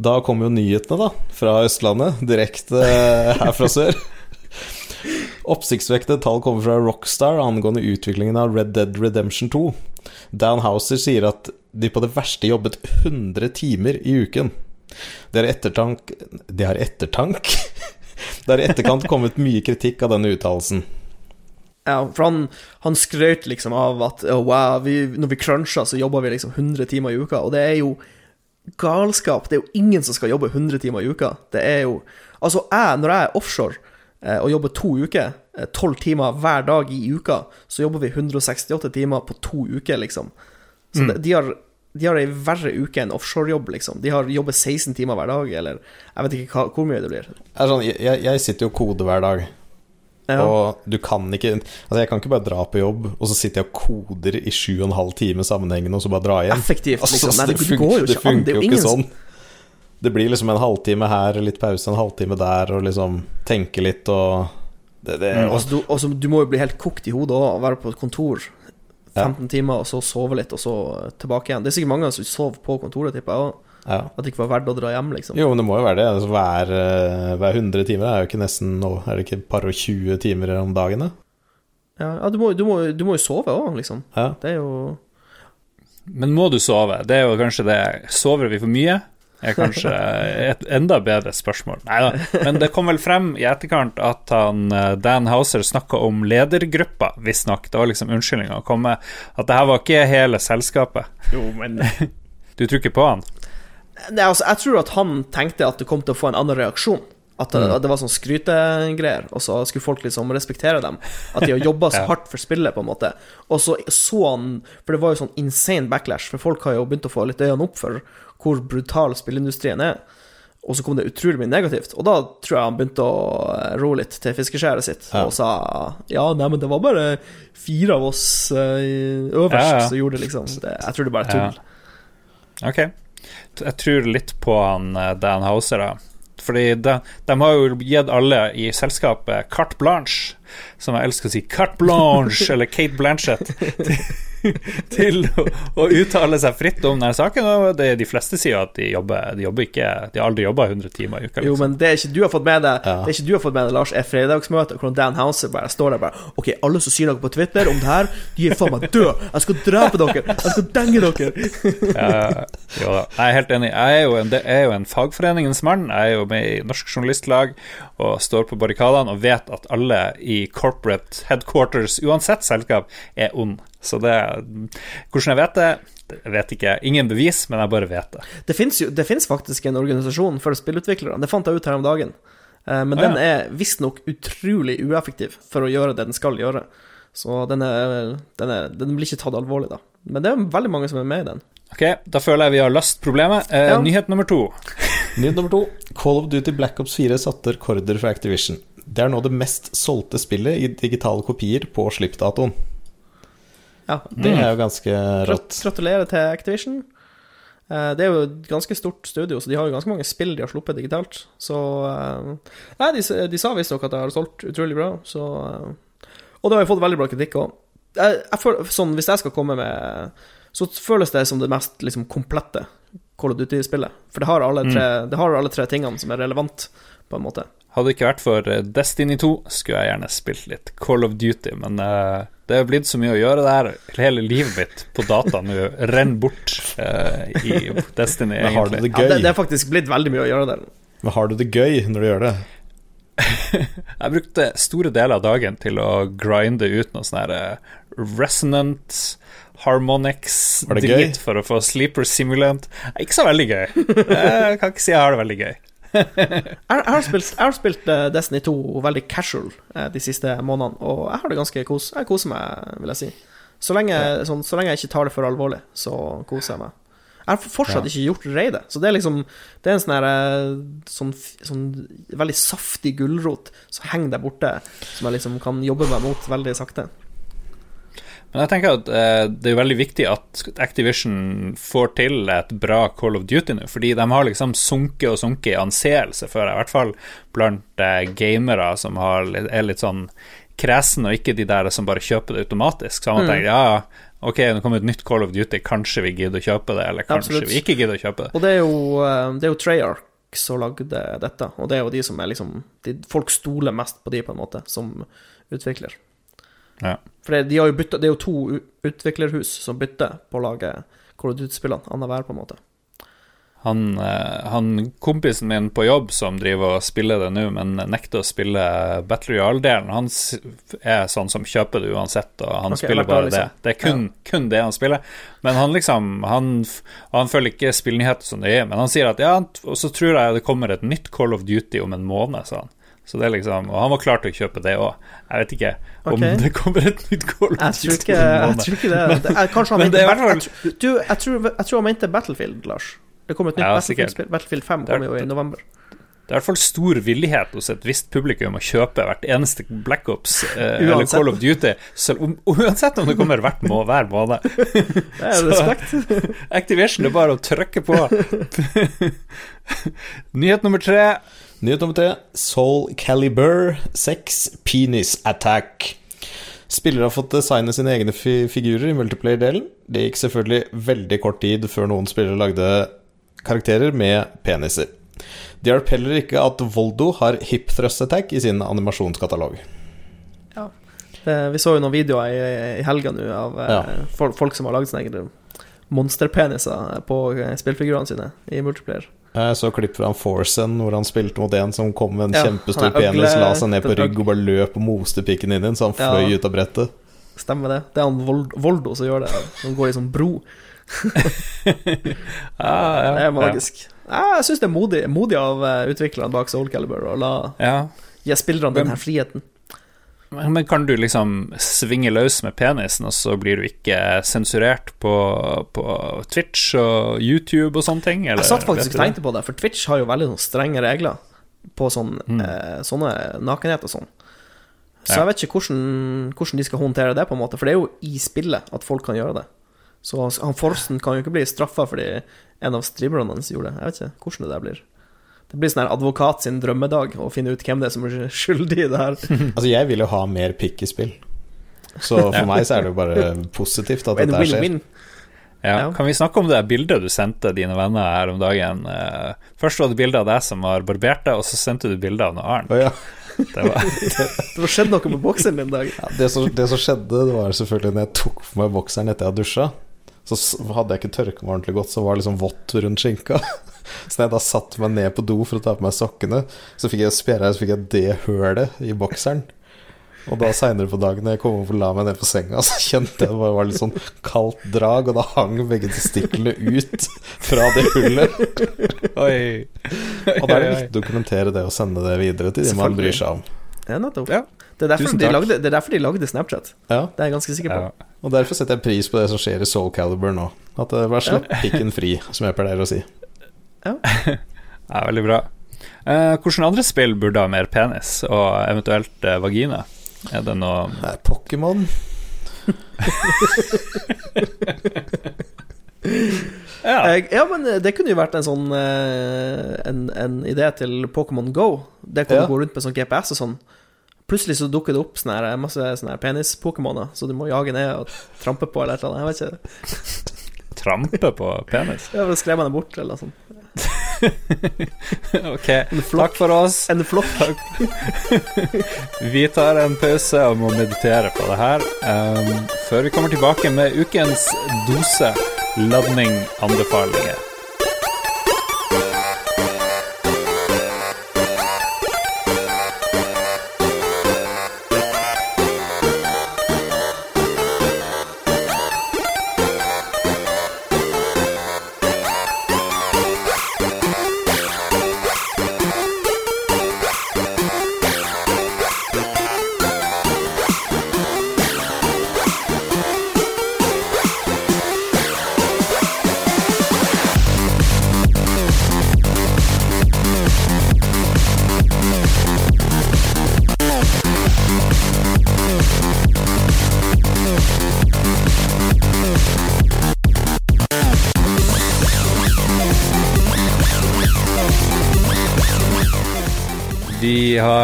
Speaker 4: Da kommer jo nyhetene, da. Fra Østlandet. Direkte her fra sør. [LAUGHS] Oppsiktsvekkende tall kommer fra Rockstar angående utviklingen av Red Dead Redemption 2. Dan Houser sier at de på det verste jobbet 100 timer i uken. Det har ettertank Det har ettertank? Det har i etterkant kommet mye kritikk av denne uttalelsen.
Speaker 3: Ja, for han, han skrøt liksom av at oh, wow, vi, når vi cruncher, så jobber vi liksom 100 timer i uka, og det er jo galskap. Det er jo ingen som skal jobbe 100 timer i uka. Det er jo Altså, jeg, når jeg er offshore eh, og jobber to uker, eh, tolv timer hver dag i uka, så jobber vi 168 timer på to uker, liksom. Så det, de har de har ei verre uke enn offshorejobb, liksom. De har jobber 16 timer hver dag, eller jeg vet ikke hva, hvor mye det blir.
Speaker 4: Det sånn, jeg, jeg sitter jo og koder hver dag,
Speaker 3: Ja.
Speaker 4: og du kan ikke Altså, jeg kan ikke bare dra på jobb, og så sitter jeg og koder i sju og en time sammenhengende, og så bare dra hjem.
Speaker 3: Effektivt,
Speaker 4: Altså,
Speaker 3: liksom. Nei, det,
Speaker 4: fun-
Speaker 3: går jo
Speaker 4: det
Speaker 3: ikke an. Det
Speaker 4: funker
Speaker 3: er jo
Speaker 4: ikke sånn. Det blir liksom en halvtime her, litt pause, en halvtime der, og liksom tenke litt og det, det,
Speaker 3: mm, så du, og du må jo bli helt kokt i hodet òg, være på et kontor 15 timer, og så sove litt, og så tilbake igjen. Det er sikkert mange som sover på kontoret, tipper jeg òg.
Speaker 4: ja.
Speaker 3: At det ikke var verdt å dra hjem, liksom.
Speaker 4: Jo, men det må jo være det. Altså, hver, eh, hver 100 timer er jo ikke nesten nå Er det ikke et par og 20 timer om dagen, da?
Speaker 3: Ja, ja du, må, du, må, du må jo sove òg, liksom.
Speaker 4: Ja.
Speaker 3: Det er jo
Speaker 2: Men må du sove? Det er jo kanskje det. Sover vi for mye? Er kanskje et enda bedre spørsmål. Nei da. Men det kom vel frem i etterkant at han, eh, Dan Hauser snakka om ledergruppa, visstnok. Det var liksom unnskyldninga å komme. At det her var ikke hele selskapet.
Speaker 3: Jo, men [LAUGHS]
Speaker 2: Du tror ikke på han?
Speaker 3: Nei, altså, jeg tror at han tenkte at det kom til å få en annen reaksjon. At det, at det var sånn skrytegreier, og så skulle folk liksom respektere dem. At de har jobba [LAUGHS] så hardt for spillet, på en måte. Og så så han For det var jo sånn insane backlash, for folk har jo begynt å få litt øynene opp for hvor brutal spillindustrien er. Og så kom det utrolig mye negativt. Og da tror jeg han begynte å ro roe litt til fiskeskjæret sitt
Speaker 4: Ja.
Speaker 3: og sa ja, nei, men det var bare fire av oss eh, øverst
Speaker 2: Ja, ja.
Speaker 3: som gjorde det, liksom. Det, jeg tror det bare er tull.
Speaker 2: Ok. Jeg tror litt på han eh, Dan Hauser, da. Fordi de, de har jo gitt alle i selskapet carte blanche, som jeg elsker å si, carte blanche, [LAUGHS] eller Kate Blanchett, [LAUGHS] [LAUGHS] til, å, å uttale seg fritt om denne saken. Og det, de fleste sier jo at de jobber, de jobber ikke De har aldri jobba 100 timer i uka.
Speaker 3: Jo,
Speaker 2: Liksom.
Speaker 3: men det er ikke du har fått med deg
Speaker 4: Ja.
Speaker 3: Det er ikke du har fått med deg, Lars, er fredagsmøte hvor Dan Houser bare står der bare Ok, alle som sier noe på Twitter om det her, de er faen meg døde! Jeg skal drepe dere! Jeg skal denge dere! [LAUGHS]
Speaker 2: Ja, jo da. Jeg er helt enig. Jeg er jo en, det er jo en fagforeningens mann. Jeg er jo med i Norsk Journalistlag og står på barrikadene og vet at alle i corporate headquarters, uansett selskap, er ond. Så det Hvordan jeg vet det, jeg vet ikke jeg. Ingen bevis, men jeg bare vet det.
Speaker 3: Det fins jo det finnes faktisk en organisasjon for spillutviklere. Det fant jeg ut her om dagen. Eh, Men
Speaker 2: Ah,
Speaker 3: den
Speaker 2: ja.
Speaker 3: er visstnok utrolig ueffektiv for å gjøre det den skal gjøre. Så den, er, den, er, den blir ikke tatt alvorlig, da. Men det er veldig mange som er med i den.
Speaker 2: Ok, da føler jeg vi har løst problemet. Eh,
Speaker 3: Ja.
Speaker 2: Nyhet nummer to.
Speaker 4: Nyhet nummer to. Call of Duty Black Ops 4 satte rekorder for Activision. Det er nå det mest solgte spillet i digitale kopier på slippdatoen.
Speaker 3: Ja.
Speaker 4: Det er jo ganske rått.
Speaker 3: gratulerer til Activision. Eh, Det er jo et ganske stort studio, så de har jo ganske mange spill de har sluppet digitalt. Så eh, Nei, de, de sa visstnok at det har solgt utrolig bra, så eh, Og det har jo fått veldig bra kritikk òg. Sånn, hvis jeg skal komme med Så føles det som det mest liksom, komplette Call of Duty-spillet. For det har, alle tre, det har alle tre tingene som er relevant, på en måte.
Speaker 2: Hadde det ikke vært for Destiny 2, skulle jeg gjerne spilt litt Call of Duty, men eh, det er blitt så mye å gjøre der. Hele livet mitt på data nå renner bort uh, i [LAUGHS] Destiny,
Speaker 4: Men har du det gøy?
Speaker 3: Ja, det, det er faktisk blitt veldig mye å gjøre der.
Speaker 4: Men har du det gøy når du gjør det? [LAUGHS]
Speaker 2: Jeg brukte store deler av dagen til å grinde ut noe sånn her eh, resonant harmonics
Speaker 4: Var det
Speaker 2: drit
Speaker 4: gøy?
Speaker 2: for å få sleeper simulant. Ikke så veldig gøy. Jeg [LAUGHS] kan ikke si jeg har det veldig gøy.
Speaker 3: Jeg, har spilt, jeg har spilt eh, Destiny 2 veldig casual eh, de siste månedene, og jeg har det ganske kos. Jeg koser meg, vil jeg si. Så lenge, sånn, så lenge jeg ikke tar det for alvorlig, så koser jeg meg. Jeg har fortsatt ikke gjort raidet, så det er liksom Det er en sånn her eh, sånn, sånn veldig saftig gulrot som henger der borte, som jeg liksom kan jobbe meg mot veldig sakte.
Speaker 2: Men jeg tenker at eh, det er veldig viktig at Activision får til et bra Call of Duty nå, fordi de har liksom sunket og sunket i anseelse før, i hvert fall blant eh, gamere som har, er litt sånn kresen, og ikke de der som bare kjøper det automatisk. Så man mm. ja, ja, ok, nå kommer et nytt Call of Duty, kanskje vi gidder å kjøpe det, eller kanskje
Speaker 3: Absolutt.
Speaker 2: vi ikke gidder å kjøpe det.
Speaker 3: Og det er jo, eh, det er jo Treyarch som lagde dette, og det er jo de som er liksom de, Folk stoler mest på de, på en måte, som utvikler.
Speaker 2: Ja.
Speaker 3: For det, de byttet, det er jo to utviklerhus som bytter på å lage Call of Duty-spillene annenhver, på en måte.
Speaker 2: Han, eh, han kompisen min på jobb som driver og spiller det nå, men nekter å spille Battle Royale-delen, han er sånn som kjøper det uansett, og han
Speaker 3: okay,
Speaker 2: spiller bare det.
Speaker 3: liksom.
Speaker 2: Det er kun, kun det han spiller. Men han liksom Han, han følger ikke spillnyheter som det er, men han sier at ja, og så tror jeg det kommer et nytt Call of Duty om en måned, sa han. Så det er liksom, Og han var klar til å kjøpe det òg. Jeg vet ikke om det kommer et nytt Call of Duty
Speaker 3: jeg tror ikke det. er, kanskje han mente
Speaker 2: er hvert
Speaker 3: jeg tror- Du, jeg tror, jeg tror han mente Battlefield, Lars. Det kommer et nytt
Speaker 2: Ja,
Speaker 3: Battlefield-spill. Battlefield 5
Speaker 2: Det er-
Speaker 3: kommer jo i november.
Speaker 2: Det er i hvert fall stor villighet hos et visst publikum å kjøpe hvert eneste Black Ops eh, [LAUGHS] eller Call of Duty, om, [LAUGHS] uansett om det kommer hvert må, hver måned. [LAUGHS]
Speaker 3: Det er respekt.
Speaker 2: Activation er bare å trykke på. Nyhet nummer tre.
Speaker 4: Nyhet nummer tre. Soul Caliber 6 Penis Attack. Spillere har fått designe sine egne fi figurer i multiplayer-delen. Det gikk selvfølgelig veldig kort tid før noen spillere lagde karakterer med peniser. Det hjalp heller ikke at Voldo har hip thrust attack i sin animasjonskatalog.
Speaker 3: Eh, Vi så jo noen videoer i, i helga nå av eh,
Speaker 4: Ja.
Speaker 3: folk, folk som har lagd sine egne monsterpeniser på eh, spillfigurene sine i multiplayer.
Speaker 4: Jeg så klipp fra Forcen Forsen hvor han spilte mot en som kom med en
Speaker 3: Ja,
Speaker 4: kjempestor penis, la seg ned på rygg og bare løp og moste pikken inn i den, så han
Speaker 3: Ja.
Speaker 4: fløy ut av brettet.
Speaker 3: Stemmer det? Det er han Vold, Voldo som gjør det. Han går i sånn bro. [LAUGHS]
Speaker 2: Ja,
Speaker 3: Det er magisk. Jeg syns det er modig, modig av eh, utviklerne bak Soul Calibur å la
Speaker 2: Ja.
Speaker 3: gi spillerne den her friheten.
Speaker 2: Men kan du liksom svinge løs med penisen, og så blir du ikke sensurert på, på Twitch og YouTube og sånne ting? Eller,
Speaker 3: Jeg satt faktisk og tenkte på det, for Twitch har jo veldig strenge regler på sånn,
Speaker 2: Mm.
Speaker 3: eh, sånne nakenhet og sånn. Så
Speaker 2: Ja.
Speaker 3: jeg vet ikke hvordan, hvordan de skal håndtere det, på en måte, for det er jo i spillet at folk kan gjøre det. Så han- han Forsten kan jo ikke bli straffa fordi en av streamerne hans gjorde det. Jeg vet ikke hvordan det der blir. Det blir sånn her advokat sin drømmedag å finne ut hvem det er som er skyldig i det her. [LAUGHS]
Speaker 4: Altså, jeg vil jo ha mer pikk i spill. Så for meg så er det jo bare positivt at dette skjer.
Speaker 3: win-win.
Speaker 2: Ja.
Speaker 3: Ja.
Speaker 2: Kan vi snakke om det bildet du sendte dine venner her om dagen? Eh, Først var det bilde av deg som har barbert deg, og så sendte du bilde av noe annet.
Speaker 4: Å ja.
Speaker 2: Det var, [LAUGHS]
Speaker 3: Det var skjedd noe med bokseren din i dag.
Speaker 4: Ja, det, som, det som skjedde, det var selvfølgelig når jeg tok på meg bokseren etter jeg hadde dusja. Så hadde jeg ikke tørka meg ordentlig godt, så var det liksom vått rundt skinka. Så når jeg da satte meg ned på do for å ta på meg sokkene, så fikk jeg spjæra, så fikk jeg det hølet i bokseren. Og da seinere på dagen når jeg kom opp og la meg ned på senga, så kjente jeg det bare var litt sånn kaldt drag, og da hang begge testiklene ut fra det hullet.
Speaker 2: oi.
Speaker 4: Og da er det viktig å dokumentere det og sende det videre til de man bryr seg om.
Speaker 3: Ja, nettopp.
Speaker 2: Ja.
Speaker 3: Det, er derfor de lagde, det er derfor de lagde Snapchat.
Speaker 4: Ja,
Speaker 3: Det er jeg ganske sikker på.
Speaker 2: Ja.
Speaker 4: og derfor setter jeg pris på det som skjer i Soul Caliber nå. At det bare slipp pikken fri, som jeg pleier å si. [LAUGHS]
Speaker 2: ja, veldig bra. Eh, Hvilke andre spill burde ha mer penis, og eventuelt eh, vagina? Er det noe
Speaker 4: Det er Pokémon. [LAUGHS]
Speaker 2: Ja.
Speaker 3: Ja, men eh, det kunne jo vært en sånn en, en idé til Pokémon Go. Det kan
Speaker 4: Ja.
Speaker 3: du gå rundt med sånn GPS og sånn. Plutselig så dukker det opp sånne her, masse sånne penis-pokémoner, så du må jage ned og trampe på eller et eller annet. Jeg vet ikke.
Speaker 2: Trampe på penis?
Speaker 3: Ja, for å skremme dem bort eller noe sånt. [LAUGHS]
Speaker 2: Ok, takk for oss.
Speaker 3: En flokk. [LAUGHS]
Speaker 2: Vi tar en pause og må meditere på det her. Um, før vi kommer tilbake med ukens dose ladning-anbefalinger. Vi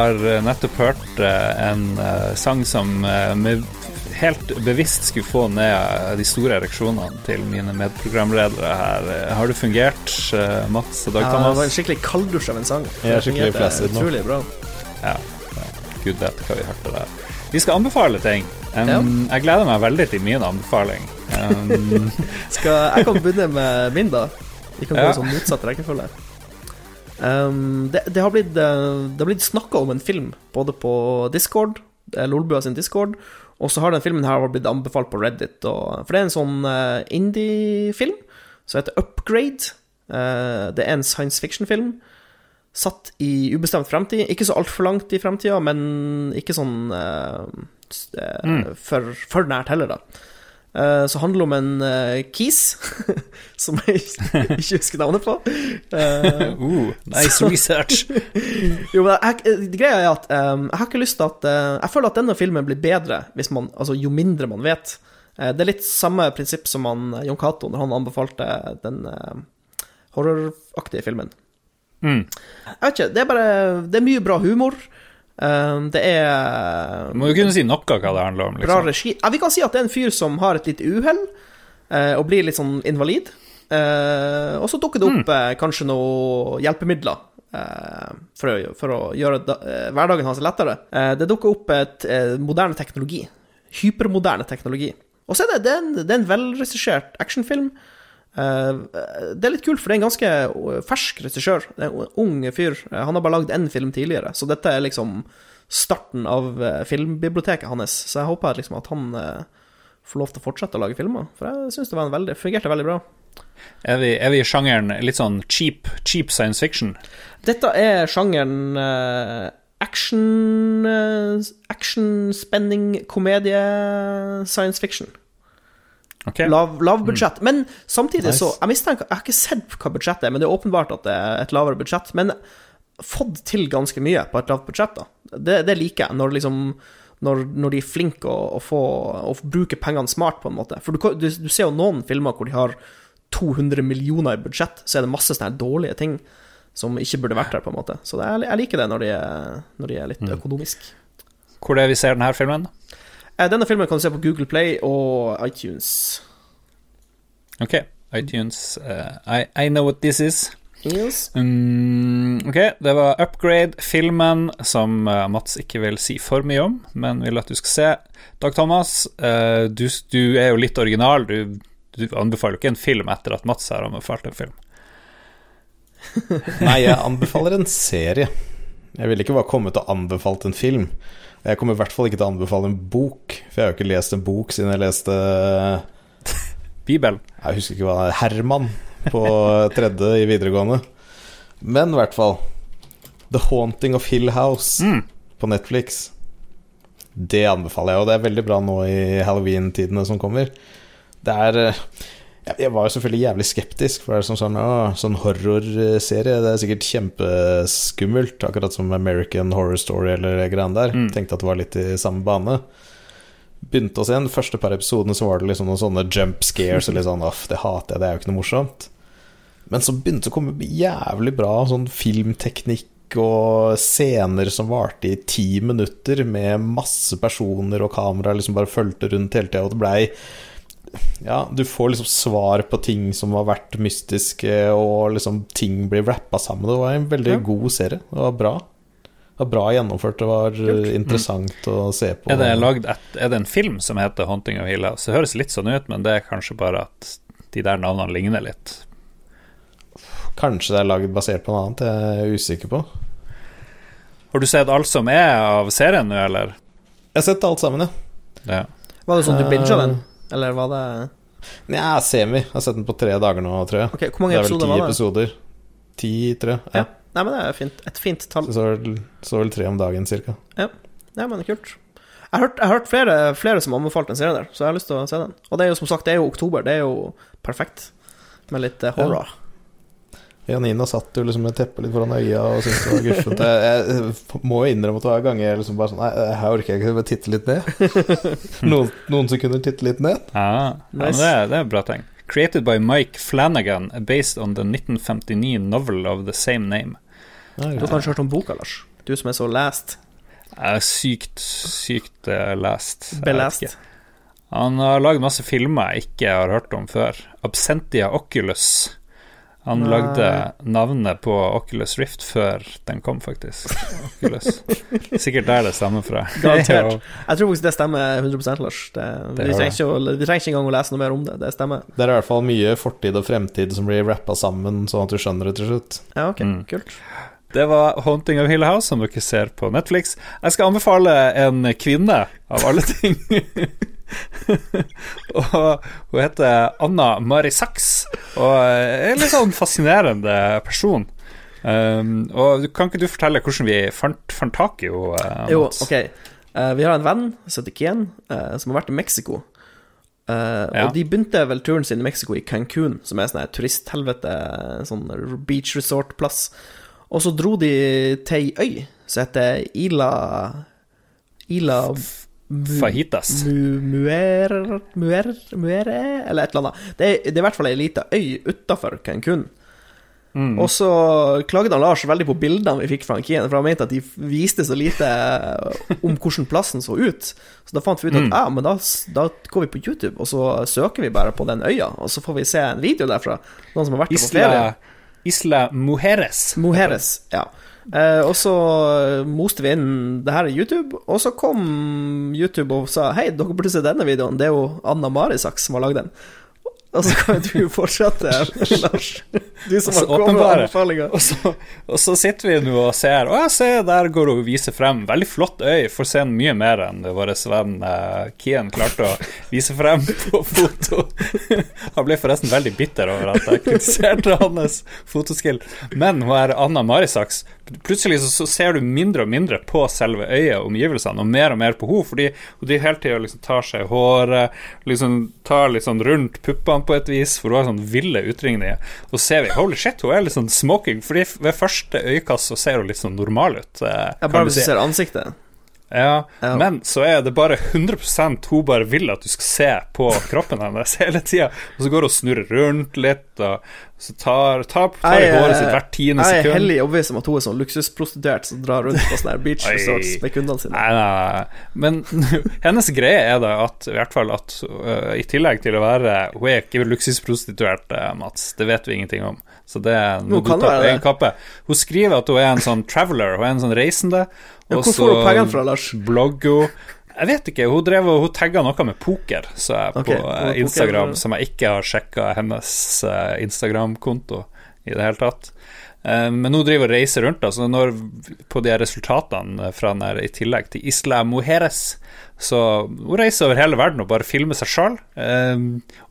Speaker 2: har eh, nettopp hørt eh, en eh, sang som vi helt bevisst skulle få ned de store ereksjonene til mine medprogramledere her. Har det fungert, Mats og Dag Thomas?
Speaker 3: Ja, det var en skikkelig kalddusj av en sang.
Speaker 4: Jeg er skikkelig
Speaker 3: Det fungerte
Speaker 4: flaccid nå.
Speaker 3: Utrolig bra.
Speaker 2: Ja, ja. Gud vet hva vi hørte der. Vi skal anbefale ting. Um,
Speaker 3: Ja.
Speaker 2: Jeg gleder meg veldig til min anbefaling. [LAUGHS] Um,
Speaker 3: Skal, jeg kan begynne med min, da. Vi kan gå
Speaker 2: Ja.
Speaker 3: i sånn motsatt rekkefølge. Um, det, det har blitt, eh, det har blitt snakka om en film både på Discord, Lolbua sin Discord, og så har den filmen her blitt anbefalt på Reddit. Og, for det er en sånn uh, indie-film som heter Upgrade. Uh, det er en science fiction-film satt i ubestemt fremtid. Ikke så altfor langt i fremtida, men ikke sånn uh, eh, for, for nært heller, da. Eh, så handler det om en uh, kis [LAUGHS] som jeg [LAUGHS] ikke husker navnet på. Uh, [LAUGHS]
Speaker 2: uh, nice research.
Speaker 3: jo, men jeg, greia er at um, jeg har ikke lyst til at Jeg føler at denne filmen blir bedre hvis man, altså, jo mindre man vet. Det er litt samme prinsipp som han, Jon Cato når han anbefalte den horroraktige filmen.
Speaker 2: Mm.
Speaker 3: Jeg vet ikke, det er bare Det er mye bra humor. Eh, det er
Speaker 2: Må jo kunne si noe hva det handler om.
Speaker 3: Bra
Speaker 2: Liksom.
Speaker 3: regi. Ja, vi kan si at det er en fyr som har et lite uhell uh, og blir litt sånn invalid. Uh, og så dukker det opp eh, kanskje noen hjelpemidler for, å, for å gjøre da, hverdagen hans lettere. Det dukker opp et moderne teknologi. Hypermoderne teknologi. Og så er det, det, er en, det er en velregissert actionfilm. Eh, det er litt kult, for det er en ganske eh, fersk regissør. Det er en ung fyr. Eh, Han har bare lagd én film tidligere, så dette er liksom starten av filmbiblioteket hans. Så jeg håper liksom at han får lov til å fortsette å lage filmer, for jeg syns det var en veldig, fungerte veldig bra.
Speaker 2: Er, vi, er vi i sjangeren litt sånn cheap, cheap science fiction?
Speaker 3: Dette er sjangeren action Action, spenning, komedie, science fiction.
Speaker 2: Ok.
Speaker 3: Lav, lav budsjett. Men samtidig
Speaker 4: Nice.
Speaker 3: så Jeg mistenker Jeg har ikke sett hva budsjettet er, men det er åpenbart at det er et lavere budsjett. Men fått til ganske mye på et lavt budsjett, da. Det, det liker jeg, når liksom når, når de er flinke å, å, få, å bruke pengene smart, på en måte. For du, du, du ser jo noen filmer hvor de har 200 millioner i budsjett, så er det masse sånne dårlige ting som ikke burde vært der, på en måte. Så det, jeg liker det når de er, når de er litt økonomisk.
Speaker 2: Hvor er det vi ser denne filmen?
Speaker 3: Eh, Denne filmen kan du se på Google Play og iTunes.
Speaker 2: Ok, iTunes. uh, I, I know what this is.
Speaker 3: Yes.
Speaker 2: Um, ok, det var Upgrade, filmen som eh, Mats ikke vil si for mye om, men vil at du skal se. Dag Thomas, uh, du, du er jo litt original. Du, du anbefaler jo ikke en film etter at Mats har anbefalt en film. [LAUGHS]
Speaker 4: Nei, jeg anbefaler en serie. Jeg ville ikke bare kommet og anbefalt en film. Jeg kommer i hvert fall ikke til å anbefale en bok, for jeg har jo ikke lest en bok siden jeg leste [LAUGHS]
Speaker 2: Bibelen.
Speaker 4: Jeg husker ikke hva det er Herman på [LAUGHS] tredje i videregående. Men i hvert fall The Haunting of Hill House
Speaker 2: Mm.
Speaker 4: på Netflix. Det anbefaler jeg, og det er veldig bra nå i halloween-tidene som kommer. Det er eh, jeg- var jo selvfølgelig jævlig skeptisk, for det er sånn, sånn, å, sånn horrorserie. Det er sikkert kjempeskummelt, akkurat som American Horror Story eller greiene der.
Speaker 2: Mm.
Speaker 4: Tenkte at det var litt i samme bane. Begynte å se den første par episodene, så var det liksom noen sånne jump scares og litt sånn Off, det hater jeg, det er jo ikke noe morsomt. Men så begynte det å komme jævlig bra sånn filmteknikk og scener som varte i ti minutter, med masse personer og kamera liksom bare fulgte rundt hele tida, og det blei Ja, du får liksom svar på ting som har vært mystiske, og liksom ting blir rappa sammen. Det var en veldig
Speaker 3: Ja.
Speaker 4: god serie. Det var bra. Det var bra gjennomført, det var
Speaker 3: Kult.
Speaker 4: interessant interessant å se på.
Speaker 2: Er det, lagd et, er det en film som heter 'Haunting of Hill House'? Det høres litt sånn ut, men det er kanskje bare at de der navnene ligner litt.
Speaker 4: Kanskje det er lagd basert på noe annet, jeg er usikker på.
Speaker 2: Har du sett alt som er av serien nå, eller?
Speaker 4: Jeg har sett alt sammen, ja.
Speaker 2: Ja.
Speaker 3: Var det sånn du binga den,
Speaker 4: Eh,
Speaker 3: eller var det
Speaker 4: Nja, semi. Jeg har sett den på tre dager nå, tror jeg.
Speaker 3: Ok, hvor mange
Speaker 4: det er vel ti
Speaker 3: var
Speaker 4: episoder. Ti, tror jeg. Ja.
Speaker 3: Ja. Nei, men det er fint. et fint tall.
Speaker 4: Så, så, vel, tre om dagen, cirka.
Speaker 3: Nei, men det er kult. Jeg har hørt, jeg har hørt flere, flere som har anbefalt den serien der, så jeg har lyst til å se den. Og det er jo som sagt, det er jo oktober, det er jo perfekt med litt horror. horror.
Speaker 4: Janina satt jo liksom med teppet litt foran øya og syntes det var guffent. Jeg, jeg må jo innrømme at hver gang jeg liksom bare sånn Nei, her orker jeg ikke å titte litt ned. [LAUGHS] Noen, noen sekunder titte litt ned.
Speaker 2: Ja, ja det, er- det er bra ting. Created by Mike Flanagan, based on the 1959 novel of the same name.
Speaker 3: Du har kanskje hørt om boka, Lars? Du som er så last.
Speaker 2: Jeg er sykt, sykt last. lest.
Speaker 3: Belest.
Speaker 2: Han har lagd masse filmer jeg ikke har hørt om før. Absentia Oculus. Han
Speaker 3: Nei.
Speaker 2: lagde navnet på Oculus Rift før den kom, faktisk. Oculus. Sikkert der det stammer fra.
Speaker 3: Garantert. [LAUGHS] Jeg tror faktisk det stemmer 100 Lars. Det,
Speaker 2: Det
Speaker 3: vi, trenger ikke, å- vi trenger ikke engang å lese noe mer om det. Det stemmer.
Speaker 4: Det er i hvert fall mye fortid og fremtid som blir rappa sammen, sånn at du skjønner det til slutt.
Speaker 3: Ja, ok,
Speaker 2: Mm.
Speaker 3: kult.
Speaker 2: Det var 'Haunting of Hill House', som dere ser på Netflix. Jeg skal anbefale en kvinne, av alle ting. [LAUGHS] og Hun heter Anna Mari Sachs, og er en litt sånn fascinerende person. Um, og Kan ikke du fortelle hvordan vi fant, fant tak i henne?
Speaker 3: Jo, ok. Uh, vi har en venn som heter Kien, eh, som har vært i Mexico. Uh,
Speaker 2: Ja.
Speaker 3: Og de begynte vel turen sin i Mexico i Cancún, som er sånn her turisthelvete, sånn beach resort-plass. Og så dro de til ei øy som heter Ila Ila
Speaker 2: Fajitas.
Speaker 3: Mu, muer, muer, muere, eller et eller annet. Det det er i hvert fall ei lita øy utafor Cancún.
Speaker 2: Mm.
Speaker 3: Og så klaget han Lars veldig på bildene vi fikk fra Kien, for han mente at de viste så lite om hvordan plassen så ut. Så da fant vi ut at
Speaker 2: Mm.
Speaker 3: ja, men da, da går vi på YouTube, og så søker vi bare på den øya, og så får vi se en video derfra. Noen som har vært der på ferie.
Speaker 2: Isla, Mujeres.
Speaker 3: Mujeres. Ja. Eh, og så moste vi inn det her i YouTube, og så kom YouTube og sa hei, dere burde se denne videoen, det er jo Anna Marisaks som har lagd den. Og så kan du fortsette, [LAUGHS] Lars. Du som har kommet med anbefalinger.
Speaker 2: Og så, og så sitter vi nå og ser Å, se, der går hun og viser frem. Veldig flott øy. Får se mye mer enn vår venn uh, Kian klarte å vise frem [LAUGHS] på foto. [LAUGHS] Han ble forresten veldig bitter over at jeg kritiserte hans fotoskill. Men hun er Anna Marisaks. Plutselig så, så ser du mindre og mindre på selve øyet og omgivelsene, og mer og mer på henne, fordi hun driver hele tida liksom tar seg i håret, liksom tar litt sånn rundt puppene på et vis, for hun har sånn ville utringninger. Og så ser vi holy shit, hun er litt sånn smoking, fordi ved første øyekast så ser hun litt sånn normal ut. eh,
Speaker 3: Ja, bare hvis du
Speaker 2: si.
Speaker 3: ser ansiktet.
Speaker 2: Ja,
Speaker 3: Ja.
Speaker 2: men så er det bare 100 hun bare vil at du skal se på kroppen hennes [LAUGHS] hele tida. Og så går hun og snurrer rundt litt, og så tar, tar, tar i håret
Speaker 3: eh,
Speaker 2: sitt hvert tiende sekund.
Speaker 3: Jeg er hellig overbevist om at hun er sånn luksusprostituert som drar rundt på sånne beach resorts med kundene sine.
Speaker 2: Nei, nei, nei. Men [LAUGHS] hennes greie er da at i hvert fall at uh, i tillegg til å være Hun er ikke luksusprostituert, øh, Mats. Det vet vi ingenting om. Så det er noe du tar på egen kappe. Hun skriver at hun er en sånn traveler, hun er en sånn reisende.
Speaker 3: Ja, hvor får du pengene fra, Lars?
Speaker 2: Blogger hun. Jeg vet ikke, hun drev hun tagga noe med poker, så jeg
Speaker 3: okay,
Speaker 2: på
Speaker 3: uh,
Speaker 2: Instagram,
Speaker 3: poker-
Speaker 2: som jeg ikke har sjekka hennes uh, Instagram-konto i det hele tatt. Eh, Men hun driver og reiser rundt, da, så når, på de resultatene fra den her, i tillegg til Isla Mujeres Så hun reiser over hele verden og bare filmer seg sjøl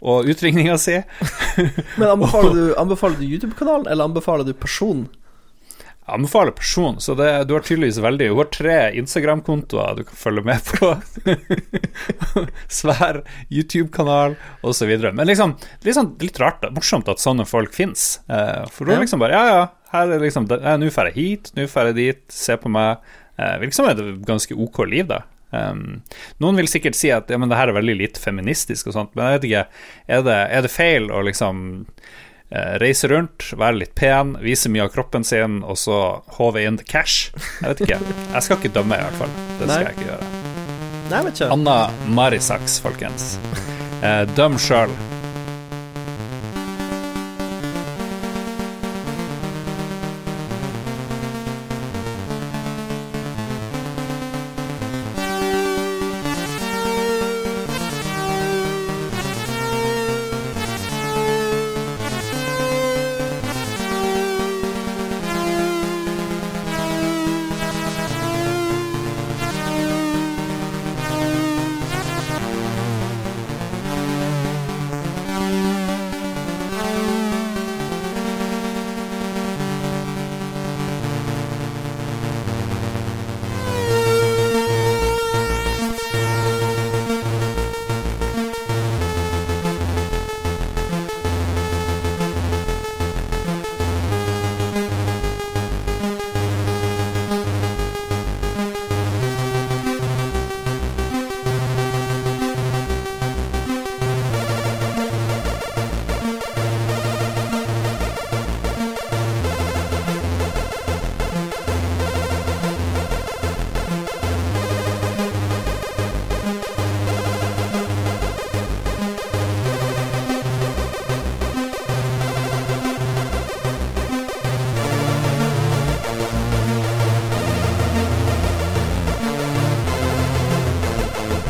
Speaker 2: og utringninga si. [LAUGHS]
Speaker 3: Men anbefaler [LAUGHS] du, anbefaler du YouTube-kanalen, eller anbefaler du personen?
Speaker 2: Anbefaler person, så det, du har tydeligvis veldig Hun har tre Instagram-kontoer du kan følge med på. [LAUGHS] Svær YouTube-kanal osv. Men liksom, det er liksom litt rart, og morsomt at sånne folk fins. Eh, for
Speaker 3: Ja.
Speaker 2: liksom bare Ja, ja, her er liksom Nå drar jeg hit, nå drar jeg dit, se på meg. Eh, liksom er det et ganske ok liv, da. Um, noen vil sikkert si at ja, men det her er veldig lite feministisk og sånt, men jeg vet ikke. Er det, er det feil å liksom eh, reise rundt, være litt pen, vise mye av kroppen sin, og så håve inn the cash? Jeg vet ikke. Jeg skal ikke dømme, i hvert fall. Det skal
Speaker 3: Nei.
Speaker 2: jeg ikke gjøre.
Speaker 3: Nei.
Speaker 2: Anna Marisaks, folkens. Eh, døm sjøl.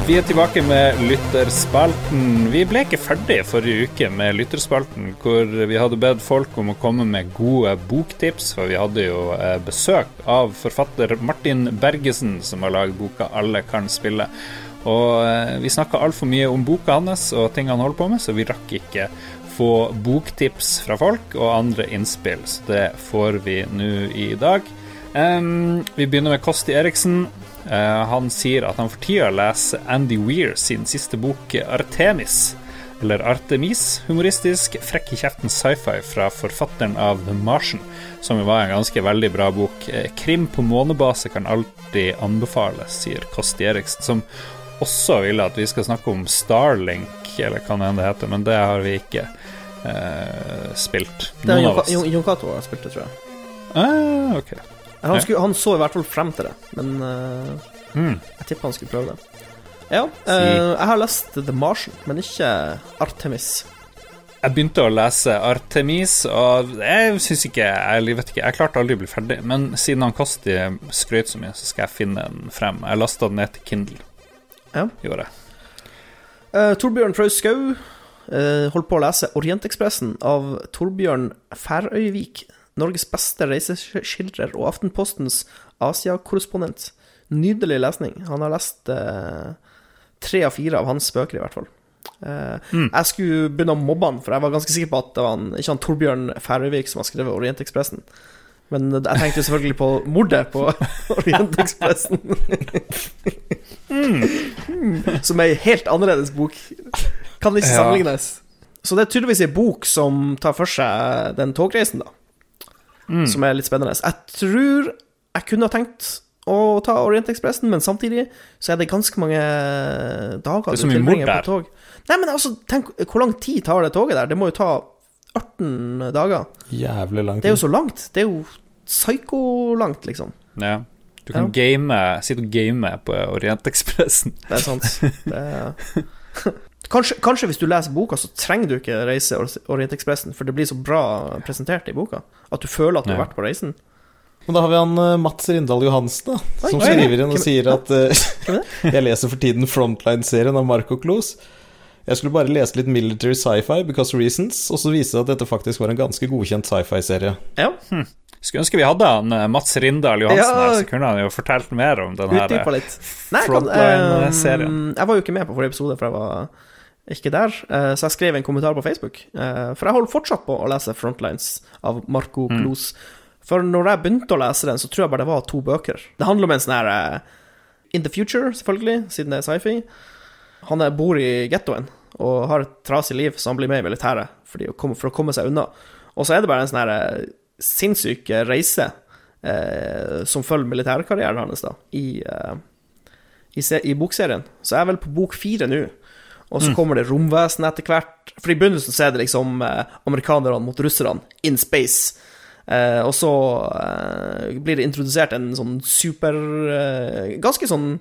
Speaker 2: Vi er tilbake med Lytterspalten. Vi ble ikke ferdig forrige uke med Lytterspalten, hvor vi hadde bedt folk om å komme med gode boktips, for vi hadde jo eh, besøk av forfatter Martin Bergesen, som har laget boka 'Alle kan spille'. Og eh, vi snakka altfor mye om boka hans og ting han holder på med, så vi rakk ikke få boktips fra folk og andre innspill, så det får vi nå i dag. Um, vi begynner med Kosti Eriksen. Uh, han sier at han for tida leser Andy Weir sin siste bok, 'Artemis'. Eller Artemis, humoristisk, frekk i kjeften sci-fi fra forfatteren av The Martian, som var en ganske veldig bra bok. Eh, krim på månebase kan alltid anbefales, sier Kosti Eriksen, som også ville at vi skal snakke om Starlink, eller hva det heter, men det har vi ikke eh, spilt.
Speaker 3: Det
Speaker 2: Noen av
Speaker 3: Jon,
Speaker 2: oss.
Speaker 3: Jon, Cato har spilt det, tror jeg.
Speaker 2: Ah, ok.
Speaker 3: Han, skulle, han så i hvert fall frem til det, men uh,
Speaker 2: mm.
Speaker 3: jeg tipper han skulle prøve det. Ja, Uh, jeg har lest The Martian, men ikke Artemis.
Speaker 2: Jeg begynte å lese Artemis, og jeg syns ikke Jeg vet ikke, jeg klarte aldri å bli ferdig. Men siden han Kosti skrøt så mye, så skal jeg finne den frem. Jeg lasta den ned til Kindle.
Speaker 3: Ja.
Speaker 2: Gjorde jeg.
Speaker 3: Uh, Torbjørn Fraus Skau uh, holdt på å lese Orientekspressen av Torbjørn Færøyvik. Norges beste reiseskildrer og Aftenpostens Asia-korrespondent. Nydelig lesning. Han har lest eh, tre av fire av hans bøker, i hvert fall. Eh, Jeg skulle begynne å mobbe han, for jeg var ganske sikker på at det var han, ikke han Torbjørn Færøyvik som har skrevet Orientekspressen. Men jeg tenkte selvfølgelig på mordet på [LAUGHS] Orientekspressen. Som er en helt annerledes bok. Kan ikke
Speaker 2: Ja.
Speaker 3: sammenlignes. Så det er tydeligvis en bok som tar for seg den togreisen, da. Som er litt spennende. Jeg tror jeg kunne ha tenkt å ta Orientekspressen, men samtidig så er det ganske mange dager
Speaker 2: er
Speaker 3: du tilbringer på tog. Nei, men altså, tenk hvor lang tid tar det toget der? Det må jo ta 18 dager.
Speaker 4: Jævlig lang
Speaker 3: Det er jo så langt. Det er jo psyko-langt, liksom.
Speaker 2: Ja. Du kan game, sitte og game på Orientekspressen.
Speaker 3: Det er sant. Det er... [LAUGHS] Kanskje, kanskje hvis du leser boka, så trenger du ikke reise Or- Orientekspressen, for det blir så bra presentert i boka. At du føler at du har vært på reisen.
Speaker 4: Men da har vi han eh, Mats Rindal Johansen, da, som
Speaker 3: oi,
Speaker 4: skriver inn og sier at eh, [LAUGHS] Jeg leser for tiden Frontline-serien av Marco Klos. Jeg skulle bare lese litt military sci-fi because reasons, og så viste det at dette faktisk var en ganske godkjent sci-fi-serie.
Speaker 3: Ja,
Speaker 2: Skulle ønske vi hadde han eh, Mats Rindal Johansen
Speaker 3: Ja.
Speaker 2: her, så kunne han jo fortalt mer om den her eh,
Speaker 3: jeg, kan,
Speaker 2: Frontline-serien.
Speaker 3: eh, jeg var jo ikke med på forrige episode, for jeg var ikke der. eh, så jeg skrev en kommentar på Facebook. eh, for jeg holder fortsatt på å lese Frontlines av Marco
Speaker 2: Mm.
Speaker 3: For når jeg begynte å lese den, så tror jeg bare det var to bøker. Det handler om en sånn her eh, In the future, selvfølgelig, siden det er sci-fi. Han bor i gettoen og har et trasig liv, så han blir med i militæret for å komme seg unna. Og så er det bare en sånn her sinnssyk reise eh, som følger militærkarrieren hans, da, i, eh, i, i bokserien. Så jeg er vel på bok fire nå. Og så kommer det romvesen etter hvert. For i begynnelsen så er det liksom eh, amerikanerne mot russerne in space. Eh, og så eh, blir det introdusert en sånn super eh, Ganske sånn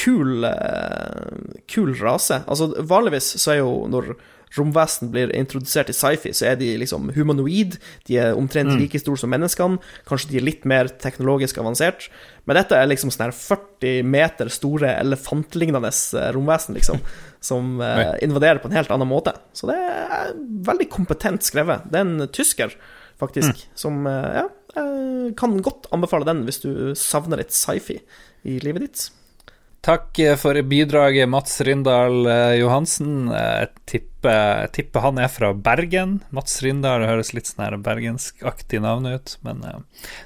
Speaker 3: kul eh, Kul rase. Altså vanligvis så er jo når romvesen blir introdusert i sci-fi, så er de liksom humanoid. De er omtrent like store som menneskene. Kanskje de er litt mer teknologisk avansert. Men dette er liksom sånn her 40 meter store elefantlignende eh, romvesen, liksom. [LAUGHS] Som eh, invaderer på en helt annen måte. Så det er veldig kompetent skrevet. Det er en tysker, faktisk, som eh, Ja, kan godt anbefale den hvis du savner litt sci-fi i livet ditt.
Speaker 2: Takk eh, for bidraget, Mats Rindal eh, Johansen. Eh, Jeg tipper, jeg tipper han er fra Bergen. Mats Rindal høres litt sånn bergenskaktig navn ut, men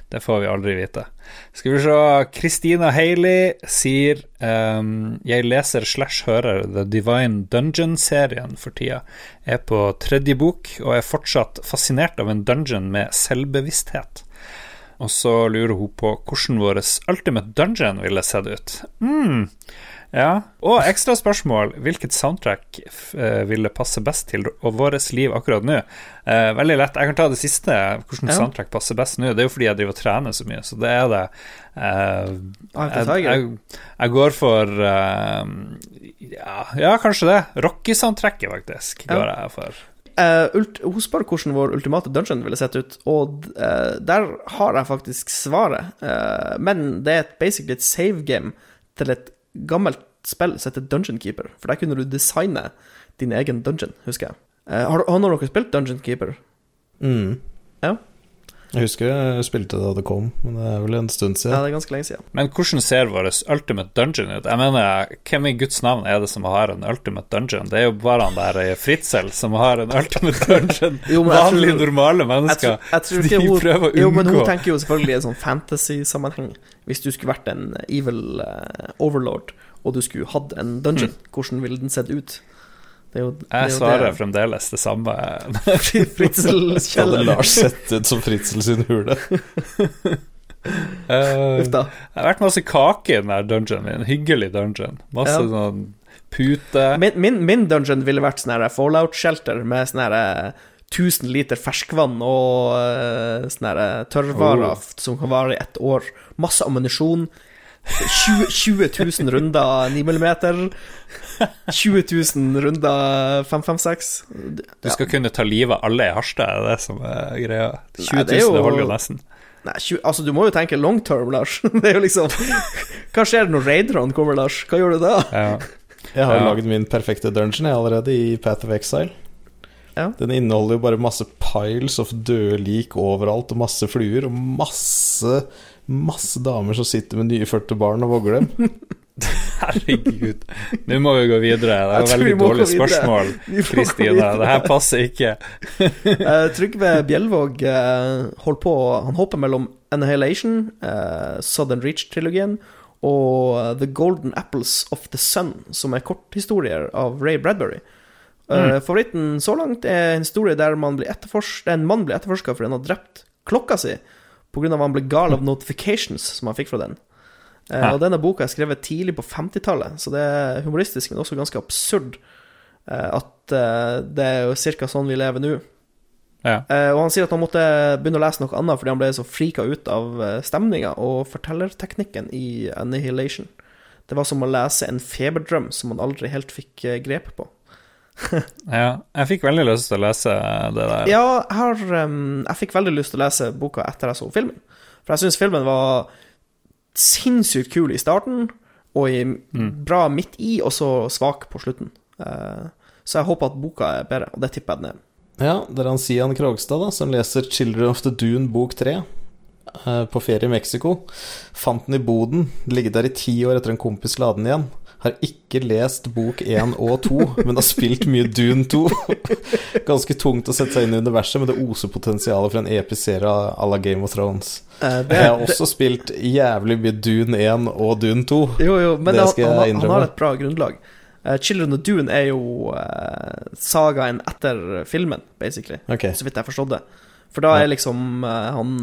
Speaker 2: det får vi aldri vite. Skal vi se Christina Hailey sier um, Jeg leser slash hører The Divine Dungeon-serien for tida. Er på tredje bok og er fortsatt fascinert av en dungeon med selvbevissthet. Og så lurer hun på hvordan vår Ultimate Dungeon ville sett ut. Mm. Ja. Og ekstra spørsmål. Hvilket soundtrack eh, ville passe best til vårt liv akkurat nå? Eh, veldig lett. Jeg kan ta det siste. Hvordan
Speaker 3: Ja.
Speaker 2: soundtrack passer best nå? Det er jo fordi jeg driver og trener så mye, så det er det. Eh,
Speaker 3: the
Speaker 2: jeg, jeg, jeg går for eh, ja, ja, kanskje det. Rocky-soundtracket, faktisk, går jeg for.
Speaker 3: Ult, hun spør hvordan vår ultimate dungeon ville sett ut, og uh, der har jeg faktisk svaret. Uh, men det er et, basically et save game til et gammelt spill som heter Dungeon Keeper. For der kunne du designe din egen dungeon, husker jeg. Har, har noen av dere spilt Dungeon Keeper?
Speaker 4: Mm.
Speaker 3: Ja.
Speaker 4: Jeg husker jeg spilte det da det kom, men det er vel en stund siden.
Speaker 3: Ja, det er ganske lenge siden.
Speaker 2: Men hvordan ser vår Ultimate Dungeon ut? Jeg mener, Hvem i Guds navn er det som har en Ultimate Dungeon? Det er jo bare han der eh, Fritzel som har en Ultimate Dungeon. [LAUGHS]
Speaker 3: Jo, Vanlige, tror-
Speaker 2: normale normale
Speaker 3: Jeg
Speaker 2: mennesker.
Speaker 3: tror, jeg tror
Speaker 2: de
Speaker 3: hun
Speaker 2: prøver å unngå.
Speaker 3: Jo, men hun tenker jo selvfølgelig i en sånn fantasy-sammenheng. Hvis du skulle vært en evil uh, overlord, og du skulle hatt en dungeon, hvordan ville den sett ut? Det er jo, det er
Speaker 2: Jeg svarer
Speaker 3: det.
Speaker 2: fremdeles det samme. [LAUGHS]
Speaker 3: Fritzel
Speaker 4: Hadde Lars sett ut som Fritzel sin hule? [LAUGHS]
Speaker 2: Eh,
Speaker 3: Uff da.
Speaker 2: Det har vært masse kake i den der dungeonen min. Hyggelig dungeon. Masse
Speaker 3: Ja.
Speaker 2: sånn pute.
Speaker 3: Min, min, min dungeon ville vært sånn her fallout-shelter med sånn her eh, 1000 liter ferskvann og uh, sånn eh, tørrvarer
Speaker 2: Oh.
Speaker 3: som kan vare i ett år. Masse ammunisjon. 20, 20 000 runder 9 mm. 20 000 runder 556.
Speaker 2: Du skal kunne ta livet av alle i Harstad, er det som er greia. 20
Speaker 3: Nei,
Speaker 2: 000,
Speaker 3: det er jo-
Speaker 2: holder jo nesten.
Speaker 3: Nei, 20, altså du må jo tenke long term, Lars. [LAUGHS] Det er jo liksom Hva skjer når raiderne kommer, Lars? Hva gjør du da?
Speaker 2: Ja.
Speaker 4: Jeg har jo
Speaker 2: Ja.
Speaker 4: laget min perfekte dungeon jeg allerede i Path of Exile.
Speaker 3: Ja.
Speaker 4: Den inneholder jo bare masse piles of døde lik overalt, og masse fluer, og masse Masse damer som sitter med nyfødte barn og vogger dem. [LAUGHS]
Speaker 2: Herregud. Nå må vi gå videre. Det
Speaker 3: er
Speaker 2: var veldig dårlig spørsmål, [LAUGHS]
Speaker 3: Kristine.
Speaker 2: Det her passer ikke. [LAUGHS]
Speaker 3: Eh, Trygve Bjelvåg eh, holdt på Han hopper mellom Annihilation, eh, Southern Reach-trilogien, og The Golden Apples of the Sun, som er korthistorier av Ray Bradbury. Eh, Favoritten så langt er en historie der man blir en mann blir etterforska fordi han har drept klokka si pga. at han ble gal av notifications som han fikk fra den. Eh,
Speaker 2: Ja.
Speaker 3: Og denne boka er skrevet tidlig på 50-tallet, så det er humoristisk, men også ganske absurd. eh, at eh, det er jo ca. sånn vi lever nå.
Speaker 2: Ja.
Speaker 3: Eh, og han sier at han måtte begynne å lese noe annet fordi han ble så frika ut av stemninga og fortellerteknikken i Annihilation. Det var som å lese en feberdrøm som han aldri helt fikk grep på. [LAUGHS]
Speaker 2: ja. Jeg fikk veldig lyst til å lese det der.
Speaker 3: Ja, jeg, har, um, jeg fikk veldig lyst til å lese boka etter jeg så filmen. For jeg syns filmen var sinnssykt kul i starten, og i, bra midt i, og så svak på slutten. Uh, så jeg håper at boka er bedre, og det tipper jeg den er.
Speaker 4: Ja, det er han Sian Krogstad, da, som leser 'Children of the Dune' bok tre. eh, På ferie i Mexico. Fant den i boden. Ligget der i ti år etter en kompis la den igjen. Har ikke lest bok én og to, men har spilt mye Dune 2. Ganske tungt å sette seg inn i universet, men det oser potensialet for en episk serie à la Game of Thrones.
Speaker 3: Uh, det,
Speaker 4: Jeg har også spilt jævlig mye Dune 1 og Dune 2.
Speaker 3: Jo, jo, men
Speaker 4: Det
Speaker 3: han,
Speaker 4: skal jeg
Speaker 3: innrømme. har- han har et bra grunnlag. Uh, Children of Dune er jo uh, sagaen etter filmen, basically,
Speaker 4: Okay.
Speaker 3: så vidt jeg forstod forstått det. For da er liksom uh, han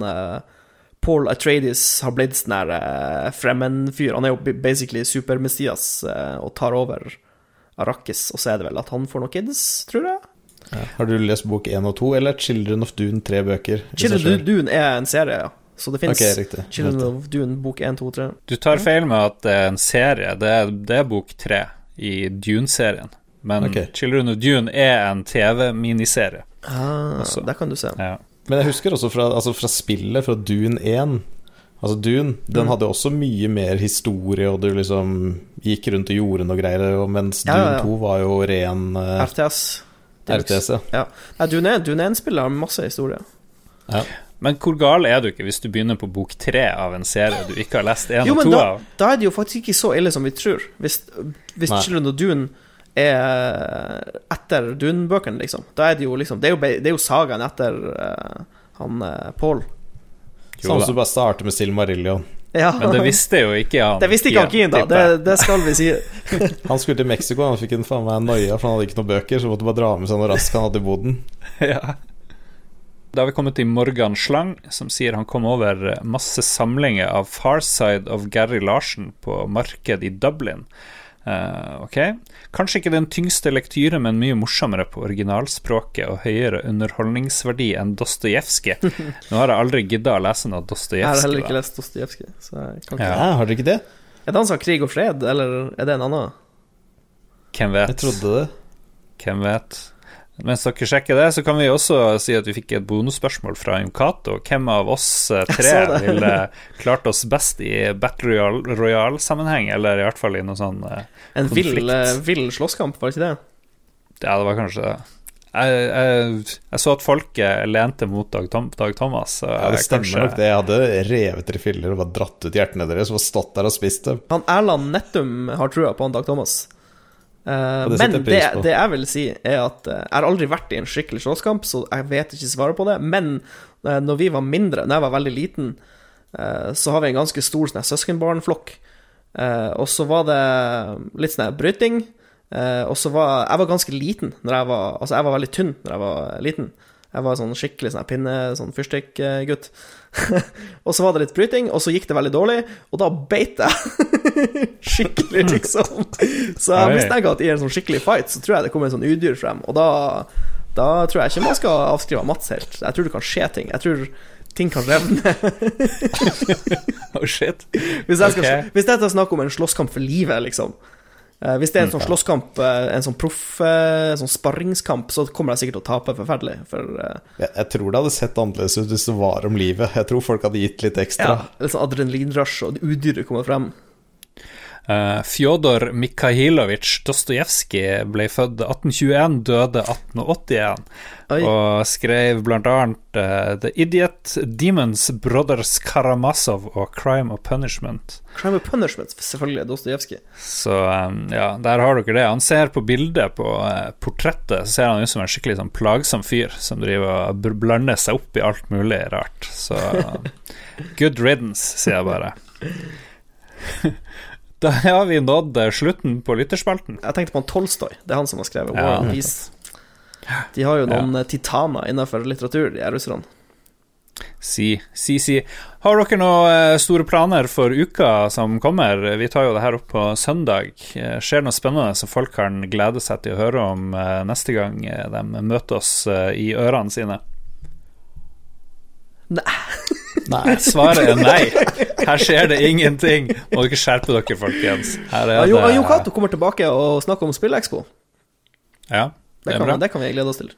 Speaker 3: Paul Atreides har blitt sånn her uh, Fremen-fyr. Han er jo basically super-Messias uh, og tar over Arrakis, og så er det vel at han får noen kids, tror jeg.
Speaker 4: ja. Har du lest bok 1 og 2, eller er 'Children of Dune' tre bøker?
Speaker 3: Children of Dune er en serie, ja. Så det fins
Speaker 4: okay.
Speaker 3: Children of Dune bok 1, 2, 3.
Speaker 2: Du tar feil med at det er en serie. Det er, det er bok tre i Dune-serien. Men
Speaker 4: okay.
Speaker 2: Children of Dune er en TV-miniserie.
Speaker 3: Ah, der kan du se.
Speaker 2: Ja.
Speaker 4: Men jeg husker også fra, altså fra spillet, fra Dune 1 Altså Dune, den
Speaker 3: Mm.
Speaker 4: hadde også mye mer historie, og du liksom gikk rundt og gjorde noe greier, og mens
Speaker 3: Ja,
Speaker 4: Dune
Speaker 3: ja, ja.
Speaker 4: 2 var jo ren uh,
Speaker 3: RTS.
Speaker 4: RTS, ja.
Speaker 3: Ja. Nei, Dune, Dune 1-spillet har masse historie.
Speaker 2: Men hvor gal er du ikke hvis du begynner på bok tre av en serie du ikke har lest én
Speaker 3: Jo,
Speaker 2: og
Speaker 3: men
Speaker 2: to av?
Speaker 3: da er det jo faktisk ikke så ille som vi tror. Hvis, hvis. Children of Dune er etter Dune-bøkene, liksom. Da er det jo liksom Det er jo, det er jo sagaen etter uh, han uh, Paul.
Speaker 2: Jo
Speaker 4: Sånn som du bare starter med Silmarillion.
Speaker 3: Ja.
Speaker 2: Men det visste jo ikke han. [LAUGHS]
Speaker 3: Det visste ikke han Keen, da. Det, det skal vi si. [LAUGHS]
Speaker 4: Han skulle til Mexico, han fikk en faen meg noia, for han hadde ikke noen bøker, så måtte bare dra med seg noe raskt han hadde i boden. [LAUGHS]
Speaker 2: ja. Da har vi kommet til Morgan Slang, som sier han kom over masse samlinger av Farside of Gary Larsen på marked i Dublin. Eh, ok. Kanskje ikke den tyngste lektyre, men mye morsommere på originalspråket og høyere underholdningsverdi enn Dostojevskij. [LAUGHS] Nå har jeg aldri gidda å lese noe
Speaker 3: Jeg har heller ikke
Speaker 2: Dostojevskij.
Speaker 3: lest Dostojevskij. Så jeg kan ikke
Speaker 2: Ja.
Speaker 4: Ja, har dere ikke det?
Speaker 3: Er det han som har krig og fred, eller er det en annen?
Speaker 2: Hvem vet?
Speaker 4: Jeg trodde det.
Speaker 2: Hvem vet? Mens dere sjekker det, så kan vi også si at vi fikk et bonusspørsmål fra Jon Hvem av oss eh, tre ville klart oss best i Battle Royale-sammenheng, eller i hvert fall i noen sånn eh,
Speaker 3: En vill,
Speaker 2: Konflikt.
Speaker 3: eh, vill slåsskamp, var det ikke det?
Speaker 2: Ja, det var kanskje det. Jeg, jeg, jeg så at folket lente mot Dag, Tom, Dag Thomas.
Speaker 4: Ja, det stemmer
Speaker 2: kanskje-
Speaker 4: nok det. Jeg hadde revet dere filler og bare dratt ut hjertene deres og stått der og spist dem.
Speaker 3: Han Erland Nettum har trua på han Dag Thomas. Eh,
Speaker 4: det
Speaker 3: men det, det jeg vil si, er at eh, jeg har aldri vært i en skikkelig slåsskamp, så jeg vet ikke svaret på det. Men uh, når vi var mindre, når jeg var veldig liten, eh, så har vi en ganske stor sånn søskenbarnflokk. Eh, og så var det litt sånn bryting. eh, og så var Jeg var ganske liten når jeg var Altså, jeg var veldig tynn når jeg var liten. Jeg var sånn skikkelig sånn pinne, sånn fyrstikkgutt. [LAUGHS] og så var det litt bryting, og så gikk det veldig dårlig, og da beit jeg [LAUGHS] skikkelig, liksom. Så jeg mistenker at i en sånn skikkelig fight, så tror jeg det kommer en sånn udyr frem, og da, da tror jeg ikke man skal avskrive Mats helt. Jeg tror det kan skje ting. Jeg tror ting kan revne. [LAUGHS]
Speaker 2: Oh, shit.
Speaker 3: Hvis, jeg skal,
Speaker 2: okay.
Speaker 3: hvis dette er snakk om en slåsskamp for livet, liksom. Eh, Hvis det er en sånn slåsskamp, eh, en sånn proff, eh, en sånn sparringskamp, så kommer de sikkert til å tape forferdelig. For uh,
Speaker 4: Jeg, jeg tror det hadde sett annerledes ut hvis det var om livet. Jeg tror folk hadde gitt litt ekstra.
Speaker 3: ja, litt sånn adrenalinrush, og udyret kommer frem.
Speaker 2: Eh, Fjodor Mikhailovitsj Dostojevskij ble født 1821, døde 1881,
Speaker 3: Oi.
Speaker 2: og skrev blant annet eh, The Idiot, Demons, Brothers Karamazov og Crime of Punishment.
Speaker 3: Crime of Punishment, selvfølgelig, Dostojevskij.
Speaker 2: Så um, ja, der har dere det. Han ser på bildet på uh, portrettet, så ser han ut som en skikkelig sånn plagsom fyr som driver og blander seg opp i alt mulig rart. Så [LAUGHS] good riddance, sier jeg bare. [LAUGHS] Da har vi nådd eh, slutten på lytterspalten.
Speaker 3: Jeg tenkte på han Tolstoy. Det er han som har skrevet. War and Peace. De har jo noen ja. titaner innenfor litteratur, de her russerne.
Speaker 2: Si, si, si. Har dere noen eh, store planer for uka som kommer? Vi tar jo det her opp på søndag. Eh, Skjer noe spennende som folk kan glede seg til å høre om eh, neste gang eh, de møter oss eh, i ørene sine?
Speaker 4: Nei.
Speaker 2: Svaret er nei. Her skjer det ingenting. Må dere skjerpe dere, folkens. Her er
Speaker 3: jo, Jo Cato kommer tilbake og snakker om SpillExpo.
Speaker 2: Ja,
Speaker 3: Det,
Speaker 2: det
Speaker 3: kan, det kan vi glede oss til.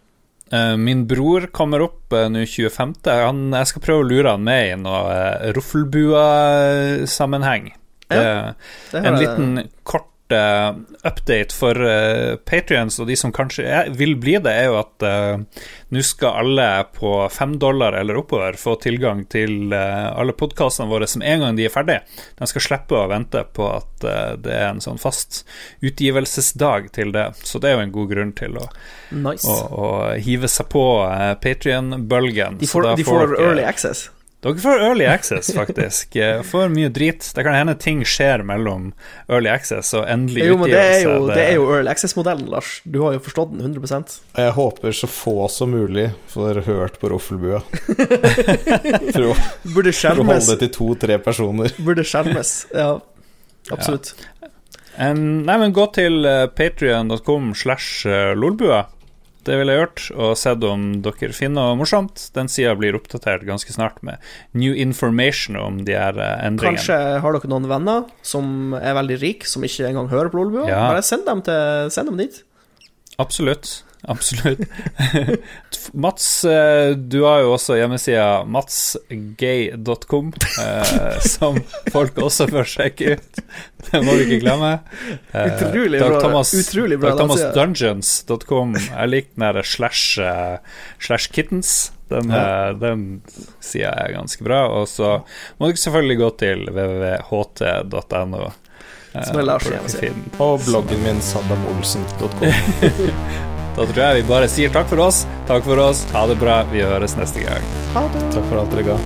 Speaker 2: Eh, Min bror kommer opp eh, nå 25. Han, jeg skal prøve å lure han med i noe uh, Roffelbua-sammenheng.
Speaker 3: Ja,
Speaker 2: En liten kort eh, update for uh, Patrions og de som kanskje er, vil bli det, er jo at uh, nå skal alle på fem dollar eller oppover få tilgang til uh, alle podkastene våre som en gang de er ferdige. De skal slippe å vente på at eh, det er en sånn fast utgivelsesdag til det. Så det er jo en god grunn til å,
Speaker 3: Nice.
Speaker 2: å, å hive seg på uh, Patrion-bølgen.
Speaker 3: de får, de får early access.
Speaker 2: Dere får early access, faktisk. For Får mye drit. Det kan hende ting skjer mellom early access og endelig
Speaker 3: Jo, men det er jo, det er jo early access-modellen, Lars. Du har jo forstått den 100
Speaker 4: Og jeg håper så få som mulig får hørt på Roffelbua. [LAUGHS] For å,
Speaker 3: Burde
Speaker 4: for å holde det til to-tre personer.
Speaker 3: Burde skjermes. Ja, absolutt.
Speaker 2: En, nei, men gå til uh, patrion.com slash eh, lolbua. Det ville jeg gjort, og sett om dere finner noe morsomt. Den sida blir oppdatert ganske snart med new information om de her eh, endringene.
Speaker 3: Kanskje har dere noen venner som er veldig rike, som ikke engang hører på Lolbua?
Speaker 2: Ja.
Speaker 3: Bare send dem, til, send dem dit.
Speaker 2: Absolutt. Absolutt. [LAUGHS] Mats, eh, du har jo også hjemmesida matsgay.com, eh, som folk også bør sjekke ut. Det må du ikke glemme. Eh,
Speaker 3: Utrolig
Speaker 2: Dag
Speaker 3: bra-
Speaker 2: Thomas,
Speaker 3: utrolig bra
Speaker 2: Dag Thomas. Dungeons.com. Jeg liker den der slash, slash kittens. Den, ja. den sida er ganske bra. Og så må dere selvfølgelig gå til www.ht.no.
Speaker 3: Som er Lars hjemmeside.
Speaker 4: Og bloggen min saddamolsen.com. [LAUGHS]
Speaker 2: Da tror jeg vi bare sier takk for oss. Takk for oss. Ha det bra. Vi høres neste gang.
Speaker 3: Ha det.
Speaker 4: Takk for alt dere ga.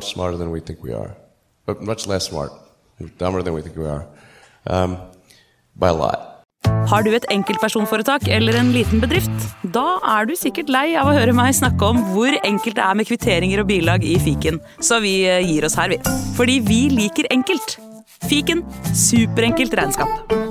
Speaker 1: Much smarter than we think we are, but much less smart, dumber than we think we are, um, by a lot.
Speaker 5: Har du et enkeltpersonforetak eller en liten bedrift? Da er du sikkert lei av å høre meg snakke om hvor enkelt det er med kvitteringer og bilag i fiken, så vi eh, gir oss her, vi. Fordi vi liker enkelt. Fiken superenkelt regnskap.